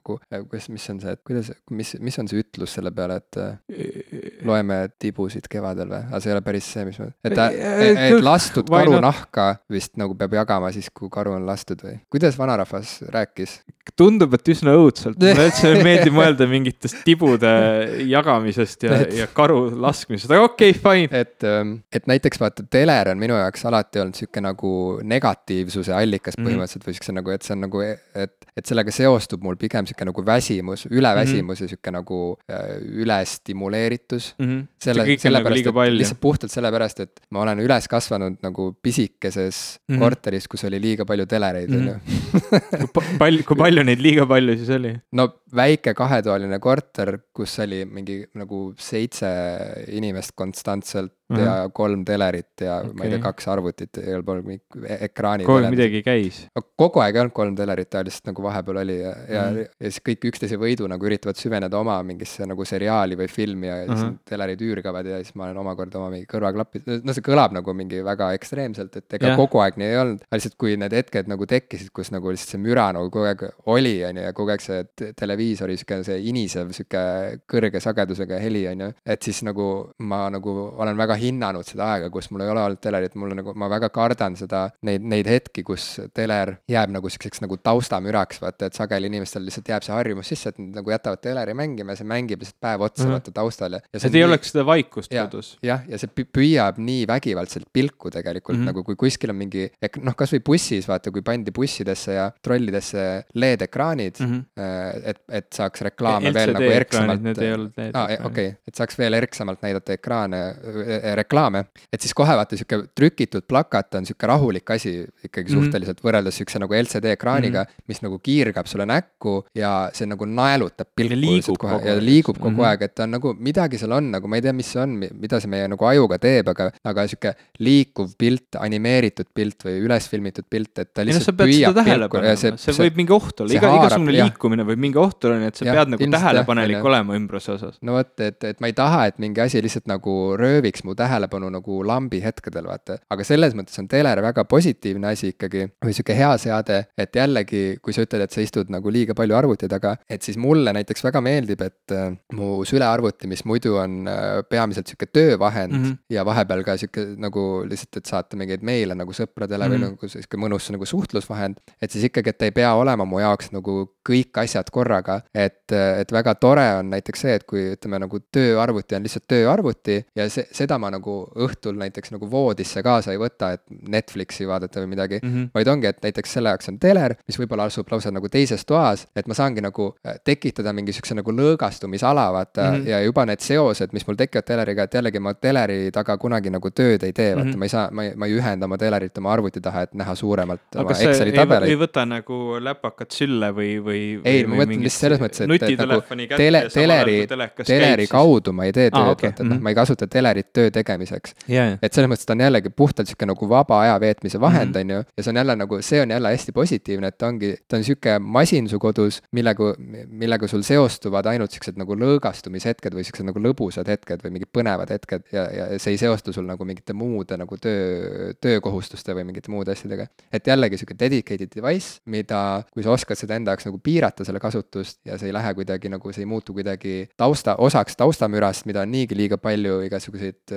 nagu, kuidas, mis on see, et kuidas, mis, mis on see ütlus selle peale, et loeme tibusid kevadel või, aga see ei ole päris see, mis ma, et, et, et lastud karunahka vist nagu peab jagama siis, kui karu on lastud või, kuidas vanarahvas rääkis? tundub, et üsna õudselt, mulle üldse meeldib mõelda mingitest tibude jagamisest ja, ja karu laskmisest, aga okei okay,, fine. et, ähm, et näiteks vaata, teler on minu jaoks alati olnud sihuke nagu negatiivsuse allikas mhm. põhimõtteliselt mm -hmm. või siukse nagu, et see on nagu, et, et sellega seostub mul pigem sihuke nagu väsimus, üleväsimus mm -hmm. ja sihuke nagu äh, ülestimuleeritus mm. -hmm. selle, nagu sellepärast, et lihtsalt puhtalt sellepärast, et ma olen üles kasvanud nagu pisikeses mm -hmm. korteris, kus oli liiga palju telereid, on ju. kui palju, kui palju neid liiga palju siis oli? no väike kahetoaline korter, kus oli mingi nagu seitse inimest konstantselt mm -hmm. ja kolm telerit ja okay. ma ei tea, kaks arvutit ja igal pool ekraani. kogu aeg midagi käis? kogu aeg ei olnud kolm telerit, lihtsalt nagu vahepeal oli ja, ja mm, -hmm. ja siis kõik üksteise võidu nagu üritavad süveneda oma mingisse nagu seriaali või filmi ja mm -hmm. siis telerid üürgavad ja siis ma olen omakorda oma mingi kõrvaklapid, no see kõlab nagu mingi väga ekstreemselt, et ega yeah. kogu aeg nii ei olnud, aga lihtsalt kui need hetked nagu tekkisid, kus nagu lihtsalt see müra nagu kogu aeg oli, on ju, ja kogu aeg see televiisori sihuke see inisev sihuke kõrge sagedusega heli, on ju, et siis nagu ma nagu olen väga hinnanud seda aega, kus mul ei ole olnud telerit, mul nagu, ma väga kardan seda, neid, neid hetki, kus teler jääb nagu siukseks nagu taustamüraks, vaata, et sageli inimestel lihtsalt jääb see harjumus sisse, et nad nagu jätavad teleri mängima ja see mängib lihtsalt päev otsa mm, -hmm. vaata taustal ja. et ei nii... oleks seda vaikust kodus. jah, ja see püüab nii vägivaldselt pilku tegelikult mm -hmm. nagu, kui kuskil on mingi, noh, kasvõi bussis vaata, kui pandi bussidesse ja trollidesse LED-ekraanid mm, -hmm. et, et saaks reklaame LCD veel nagu erksamalt. Okei, et saaks veel erksamalt näidata ekraane, äh, reklaame. et siis kohe vaata sihuke trükitud plakat on sihuke rahulik asi ikkagi mm -hmm. suhteliselt võrreldes sihukese nagu LCD ekraaniga mm, -hmm. mis nagu kiirgab sulle näkku ja see nagu naelutab pilku kohe ja liigub kogu mm -hmm. aeg, et ta on nagu midagi seal on nagu, ma ei tea, mis see on, mida see meie nagu ajuga teeb, aga, aga sihuke liikuv pilt, animeeritud pilt või üles filmitud pilt, et ta lihtsalt püüab pilku ja see. see võib mingi oht olla, iga, igasugune liikumine võib mingi oht olla, nii et sa ja, pead nagu tähelepanelik jah, olema ümbruse osas. no vot, et, et ma ei taha, et mingi asi lihtsalt nagu rööviks mu tähelepanu nagu lambi hetkedel, vaata. aga selles mõttes on teler väga positiivne asi ikkagi või sihuke hea seade, et jällegi, kui sa ütled, et sa istud nagu liiga palju arvuti taga, et siis mulle näiteks väga meeldib, et äh, mu sülearvuti, mis muidu on äh, peamiselt sihuke töövahend mm -hmm. ja vahepeal ka sihuke nagu lihtsalt, et saata mingeid meile nagu sõpradele mm -hmm. või mhm. nagu sihuke mõnus nagu suhtlusvahend. et siis ikkagi, et ta ei pea olema mu jaoks nagu kõik asjad korraga, et, et väga tore on näiteks see, et kui ütleme nagu tööarvuti on lihtsalt tööarvuti ja see, seda ma nagu õhtul näiteks nagu voodisse kaasa ei võta, et Netflixi vaadata või midagi mm, -hmm. vaid ongi, et näiteks selle jaoks on teler, mis võib-olla asub lausa nagu teises toas, et ma saangi nagu äh, tekitada mingi sihukese nagu lõõgastumisala, vaata mm, -hmm. ja juba need seosed, mis mul tekivad teleriga, et jällegi ma teleri taga kunagi nagu tööd ei tee, vaata mm, -hmm. ma ei saa, ma ei, ma ei ühenda oma telerit oma arvuti taha, et näha suuremalt aga oma Exceli tabeleid. ei võta nagu läpakat sülle või, või või. ei, ma mõtlen lihtsalt selles mõttes, et, et nagu tele, teleri, teleri kaudu ma ei tee tööd ah,, okay. vaata, et noh, mhm. ma ei kasuta telerit töö tegemiseks yeah.. et selles mõttes ta on jällegi puhtalt sihuke nagu vaba aja veetmise vahend, mhm. on ju, ja see on jälle nagu, see on jälle hästi positiivne, et ta ongi, ta on sihuke masin su kodus, millega, millega sul seostuvad ainult siuksed nagu lõõgastumishetked või siuksed nagu lõbusad hetked või mingid põnevad hetked ja, ja see ei seostu sul nagu mingite muude nagu töö, töökohustuste või mingite muude asjadega. et jällegi sihuke dedicated device, mida, kui sa oskad seda enda jaoks nagu piirata selle kasutust ja see ei lähe kuidagi nagu, see ei muutu kuidagi tausta, osaks taustamürast, mida on niigi liiga palju, igasuguseid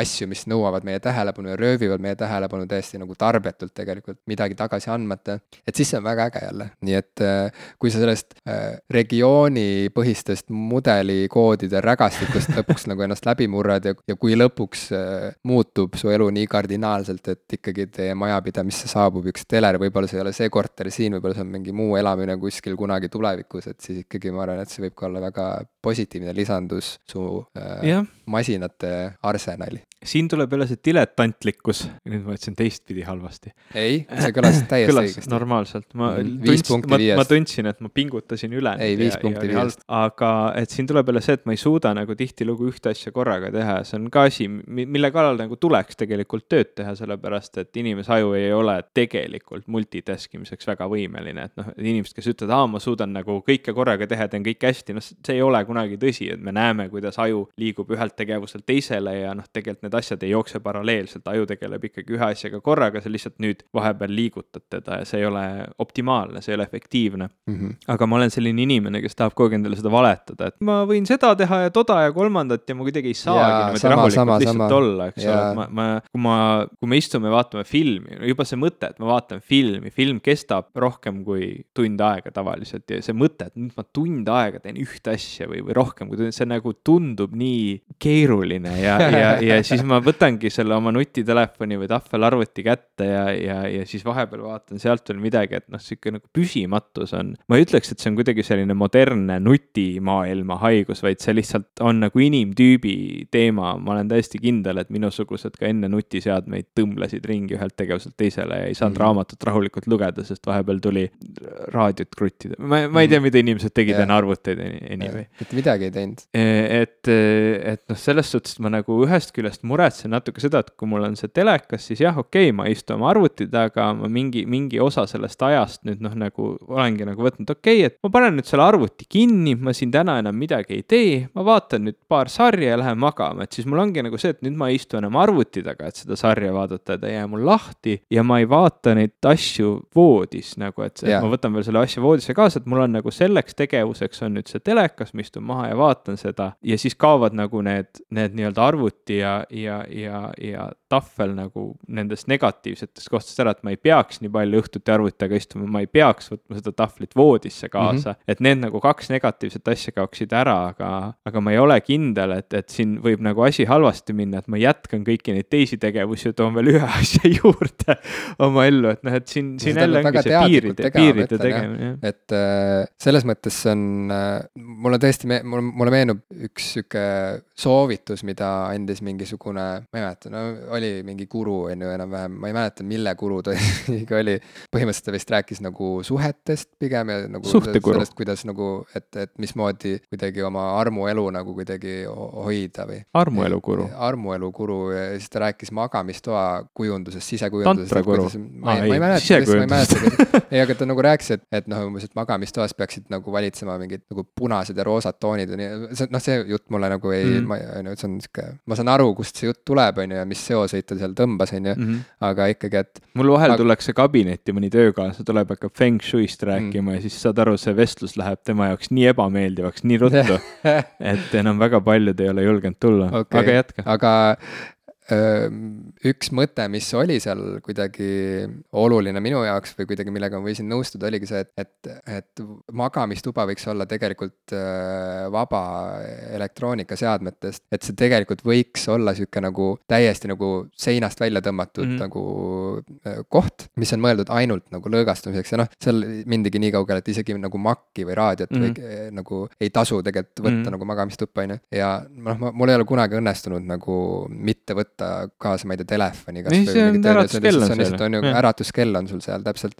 asju, mis nõuavad meie tähelepanu ja röövivad meie tähelepanu täiesti nagu tarbetult tegelikult, midagi tagasi andmata. et siis see on väga äge jälle, nii et äh, kui sa sellest äh, regioonipõhistest mudelikoodide rägastikust lõpuks nagu ennast läbi murrad ja, ja kui lõpuks äh, muutub su elu nii kardinaalselt, et ikkagi teie majapidamisse saabub üks teler, võib-olla see ei ole see korter siin, võib-olla see on mingi muu elamine kuskil kunagi tulevikus, et siis ikkagi ma arvan, et see võib ka olla väga positiivne lisandus su äh, masinate arsenali siin tuleb jälle see diletantlikkus, nüüd ma ütlesin teistpidi halvasti. ei, see kõlas täiesti kõlas õigesti. normaalselt, ma mm, tundsin, ma, ma tundsin, et ma pingutasin üle. ei, viis punkti viiest. aga et siin tuleb jälle see, et ma ei suuda nagu tihtilugu ühte asja korraga teha, see on ka asi, mille kallal nagu tuleks tegelikult tööd teha, sellepärast et inimese aju ei ole tegelikult multitask imiseks väga võimeline, et noh, inimesed, kes ütlevad, aa, ma suudan nagu kõike korraga teha, teen kõike hästi, noh, see ei ole kunagi tõsi, et me näeme, kuidas aju liigub ühelt tegevuselt teisele ja noh, tegelikult need asjad ei jookse paralleelselt, aju tegeleb ikkagi ühe asjaga korraga, sa lihtsalt nüüd vahepeal liigutad teda ja see ei ole optimaalne, see ei ole efektiivne mm. -hmm. aga ma olen selline inimene, kes tahab kogu aeg endale seda valetada, et ma võin seda teha ja toda ja kolmandat ja ma kuidagi ei saagi niimoodi rahulikult sama, lihtsalt sama. olla, eks ole, ma, ma, kui ma, kui me istume, vaatame filmi, juba see mõte, et ma vaatan filmi, film kestab rohkem kui tund aega tavaliselt ja see mõte, et nüüd ma tund aega teen ühte asja või, või rohkem kui tund, see nagu tundub nii keeruline ja, ja, ja siis ma võtangi selle oma nutitelefoni või tahvelarvuti kätte ja, ja, ja siis vahepeal vaatan sealt veel midagi, et noh, sihuke nagu püsimatus on. ma ei ütleks, et see on kuidagi selline modernne nutimaailma haigus, vaid see lihtsalt on nagu inimtüübi teema. ma olen täiesti kindel, et minusugused ka enne nutiseadmeid tõmblesid ringi ühelt tegevuselt teisele ja ei saanud mm. raamatut rahulikult lugeda, sest vahepeal tuli raadiot kruttida. ma, ma ei tea, mida inimesed tegid enne arvuteid anyway. mitte midagi ei teinud. E, et, et noh, selles suhtes ma nagu ühest küljest muretsen natuke seda, et kui mul on see telekas, siis jah, okei okay,, ma ei istu oma arvuti taga, ma mingi, mingi osa sellest ajast nüüd noh, nagu olengi nagu võtnud, okei okay,, et ma panen nüüd selle arvuti kinni, ma siin täna enam midagi ei tee, ma vaatan nüüd paar sarja ja lähen magama, et siis mul ongi nagu see, et nüüd ma ei istu enam arvuti taga, et seda sarja vaadata, ta ei jää mul lahti ja ma ei vaata neid asju voodis nagu, et yeah. ma võtan veel selle asja voodisse kaasa, et mul on nagu selleks tegevuseks on nüüd see telekas, ma istun maha ja vaatan seda ja siis kaovad nagu need, need nii-öelda arvuti ja, ja, ja, ja tahvel nagu nendest negatiivsetest kohtadest ära, et ma ei peaks nii palju õhtuti arvuti taga istuma, ma ei peaks võtma seda tahvlit voodisse kaasa mm. -hmm. et need nagu kaks negatiivset asja kaoksid ära, aga, aga ma ei ole kindel, et, et siin võib nagu asi halvasti minna, et ma jätkan kõiki neid teisi tegevusi ja toon veel ühe asja juurde oma ellu, et noh, et siin, siin jälle ongi see piiride, piiride tegemine. et äh, selles mõttes see on äh,, mulle tõesti mulle, mulle meenub üks sihuke soovitus, mida andis mingisugune, ma ei mäleta, no oli mingi guru on ju enam-vähem, ma ei mäleta, mille guru ta ikka oli. põhimõtteliselt ta vist rääkis nagu suhetest pigem ja nagu Suhtekuru. sellest, kuidas nagu, et, et mismoodi kuidagi oma armuelu nagu kuidagi hoida või. armuelu guru. armuelu guru ja siis ta rääkis magamistoa kujundusest, sisekujundusest. tantra guru. ma ei, ma ei mäleta, ma ei mäleta, ei, aga ta nagu rääkis, et, et noh, umbes, et magamistoas peaksid nagu valitsema mingid nagu punased ja roosad toonid ja nii, see noh, see jutt mulle nagu ei mm, ma, on ju, see on sihuke, ma saan aru, kust see jutt tuleb, on ju, ja mis seoseid ta seal tõmbas, on ju, Mhm. aga ikkagi, et mul vahel Aga- tullakse kabinetti, mõni töökaaslane tuleb, hakkab feng shui'st Mm. rääkima ja siis saad aru, see vestlus läheb tema jaoks nii ebameeldivaks nii ruttu, et enam väga paljud ei ole julgenud tulla Okei. aga jätka. aga üks mõte, mis oli seal kuidagi oluline minu jaoks või kuidagi, millega ma võisin nõustuda, oligi see, et, et, et magamistuba võiks olla tegelikult vaba elektroonikaseadmetest. et see tegelikult võiks olla sihuke nagu täiesti nagu seinast välja tõmmatud mm Mhm. -hmm. nagu koht, mis on mõeldud ainult nagu lõõgastumiseks ja noh, seal mindigi nii kaugele, et isegi nagu Maci või raadiot mm Mhm. -hmm. või nagu ei tasu tegelikult võtta mm Mhm. -hmm. nagu magamistuppa, on ju. ja noh, mul ei ole kunagi õnnestunud nagu mitte võtta kaasa, ma ei tea, telefoni äratuskell on seal, on ju äratuskell on sul seal täpselt.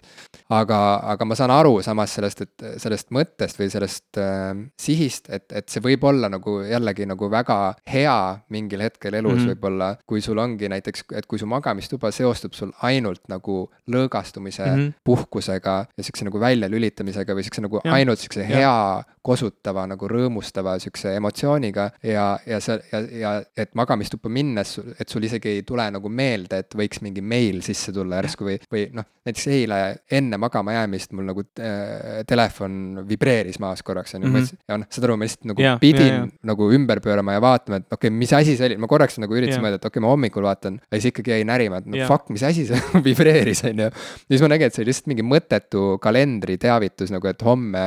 aga, aga ma saan aru samas sellest, et sellest mõttest või sellest äh, sihist, et, et see võib olla nagu jällegi nagu väga hea mingil hetkel elus mm. -hmm. võib-olla, kui sul ongi näiteks, et kui su magamistuba seostub sul ainult nagu lõõgastumise mm. -hmm. puhkusega ja siukse nagu väljalülitamisega või siukse nagu Jah. ainult siukse hea kosutava nagu rõõmustava siukse emotsiooniga ja, ja see ja, ja et magamistuppa minnes, et sul isegi ei tule nagu meelde, et võiks mingi meil sisse tulla järsku või, või noh, näiteks eile enne magama jäämist mul nagu äh, telefon vibreeris maas korraks on ju Mhm. mm -hmm. ja noh, saad aru, ma lihtsalt nagu ja, pidin ja, ja. nagu ümber pöörama ja vaatama, et okei okay,, mis asi see oli, ma korraks nagu üritasin mõelda, et okei okay,, ma hommikul vaatan, aga siis ikkagi jäi närima, et no Jaa. fuck, mis asi see vibreeris, on ju. siis ma nägin, et see oli lihtsalt mingi mõttetu kalendriteavitus nagu, et homme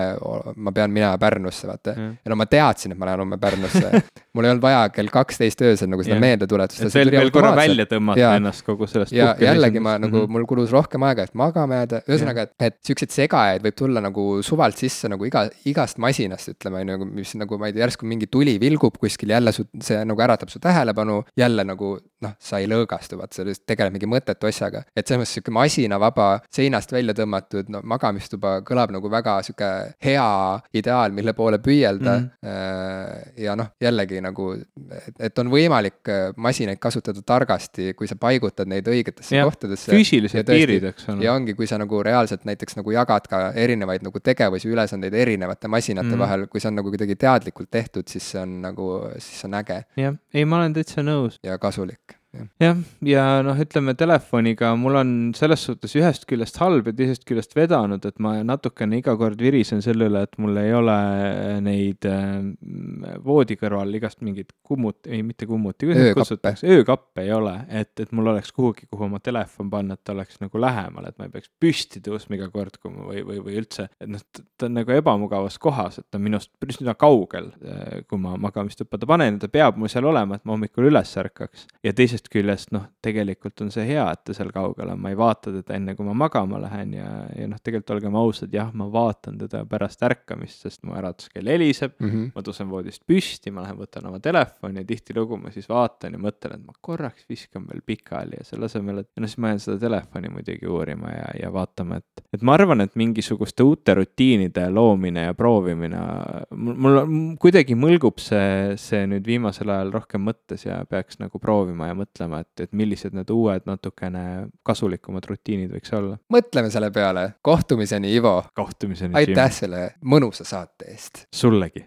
ma pean minema Pärnusse, vaata ja no ma teadsin, et ma lähen homme Pärnusse mul ei olnud vaja kell kaksteist öösel nagu seda Jah. meeldetuletust. et veel, veel korra välja tõmmata Jaa. ennast kogu sellest ja jällegi ma nagu, Mhm. mul kulus rohkem aega, et magama jääda, ühesõnaga, et, et siukseid segajaid võib tulla nagu suvalt sisse nagu iga, igast masinast, ütleme, on ju, mis nagu ma ei tea, järsku mingi tuli vilgub kuskil, jälle su, see nagu äratab su tähelepanu, jälle nagu noh, sa ei lõõgastu, vaat sa tegeled mingi mõttetu asjaga. et selles mõttes sihuke masinavaba, seinast välja tõmmatud, no magamistuba kõlab nagu väga sihuke hea ideaal, mille poole püüelda mm.. ja noh, jällegi nagu, et on võimalik äh, masinaid kasutada targasti, kui sa paigutad neid õigetesse Jah, kohtadesse. füüsilised ja piirid, eks ole ja. ongi, kui sa nagu reaalselt näiteks nagu jagad ka erinevaid nagu tegevusi, ülesandeid erinevate masinate mm. vahel, kui see on nagu kuidagi teadlikult tehtud, siis see on nagu, siis see on äge jah, ei, ma olen täitsa nõus. ja kasulik. jah, ja noh, ütleme telefoniga mul on selles suhtes ühest küljest halb ja teisest küljest vedanud, et ma natukene iga kord virisen selle üle, et mul ei ole neid äh, voodi kõrval igast mingeid kummut-, ei mitte kummuti, kuidas neid kutsutakse, öökappe ei ole, et, et mul oleks kuhugi, kuhu oma telefon panna, et ta oleks nagu lähemal, et ma ei peaks püsti tõusma iga kord, kui ma või, või, või üldse, et noh, ta on nagu ebamugavas kohas, et ta on minust üsna kaugel, kui ma magamistuppa ta panen ja ta peab mul seal olema, et ma hommikul üles ärkaks. ja teisest küljest noh, tegelikult on see hea, et ta seal kaugel on, ma ei vaata teda enne, kui ma magama lähen ja, ja noh, tegelikult olgem ausad, jah, ma vaatan teda pärast ärkamist, sest mu äratuskell heliseb, Mm -hmm. ma tõusen voodist püsti, ma lähen võtan oma telefoni ja tihtilugu ma siis vaatan ja mõtlen, et ma korraks viskan veel pikali ja selle asemel, et no siis ma jään seda telefoni muidugi uurima ja, ja vaatama, et, et ma arvan, et mingisuguste uute rutiinide loomine ja proovimine, mul, mul kuidagi mõlgub see, see nüüd viimasel ajal rohkem mõttes ja peaks nagu proovima ja mõtlema, et, et millised need uued natukene kasulikumad rutiinid võiks olla. mõtleme selle peale, kohtumiseni, Ivo. kohtumiseni. aitäh selle mõnusa saate eest. sullegi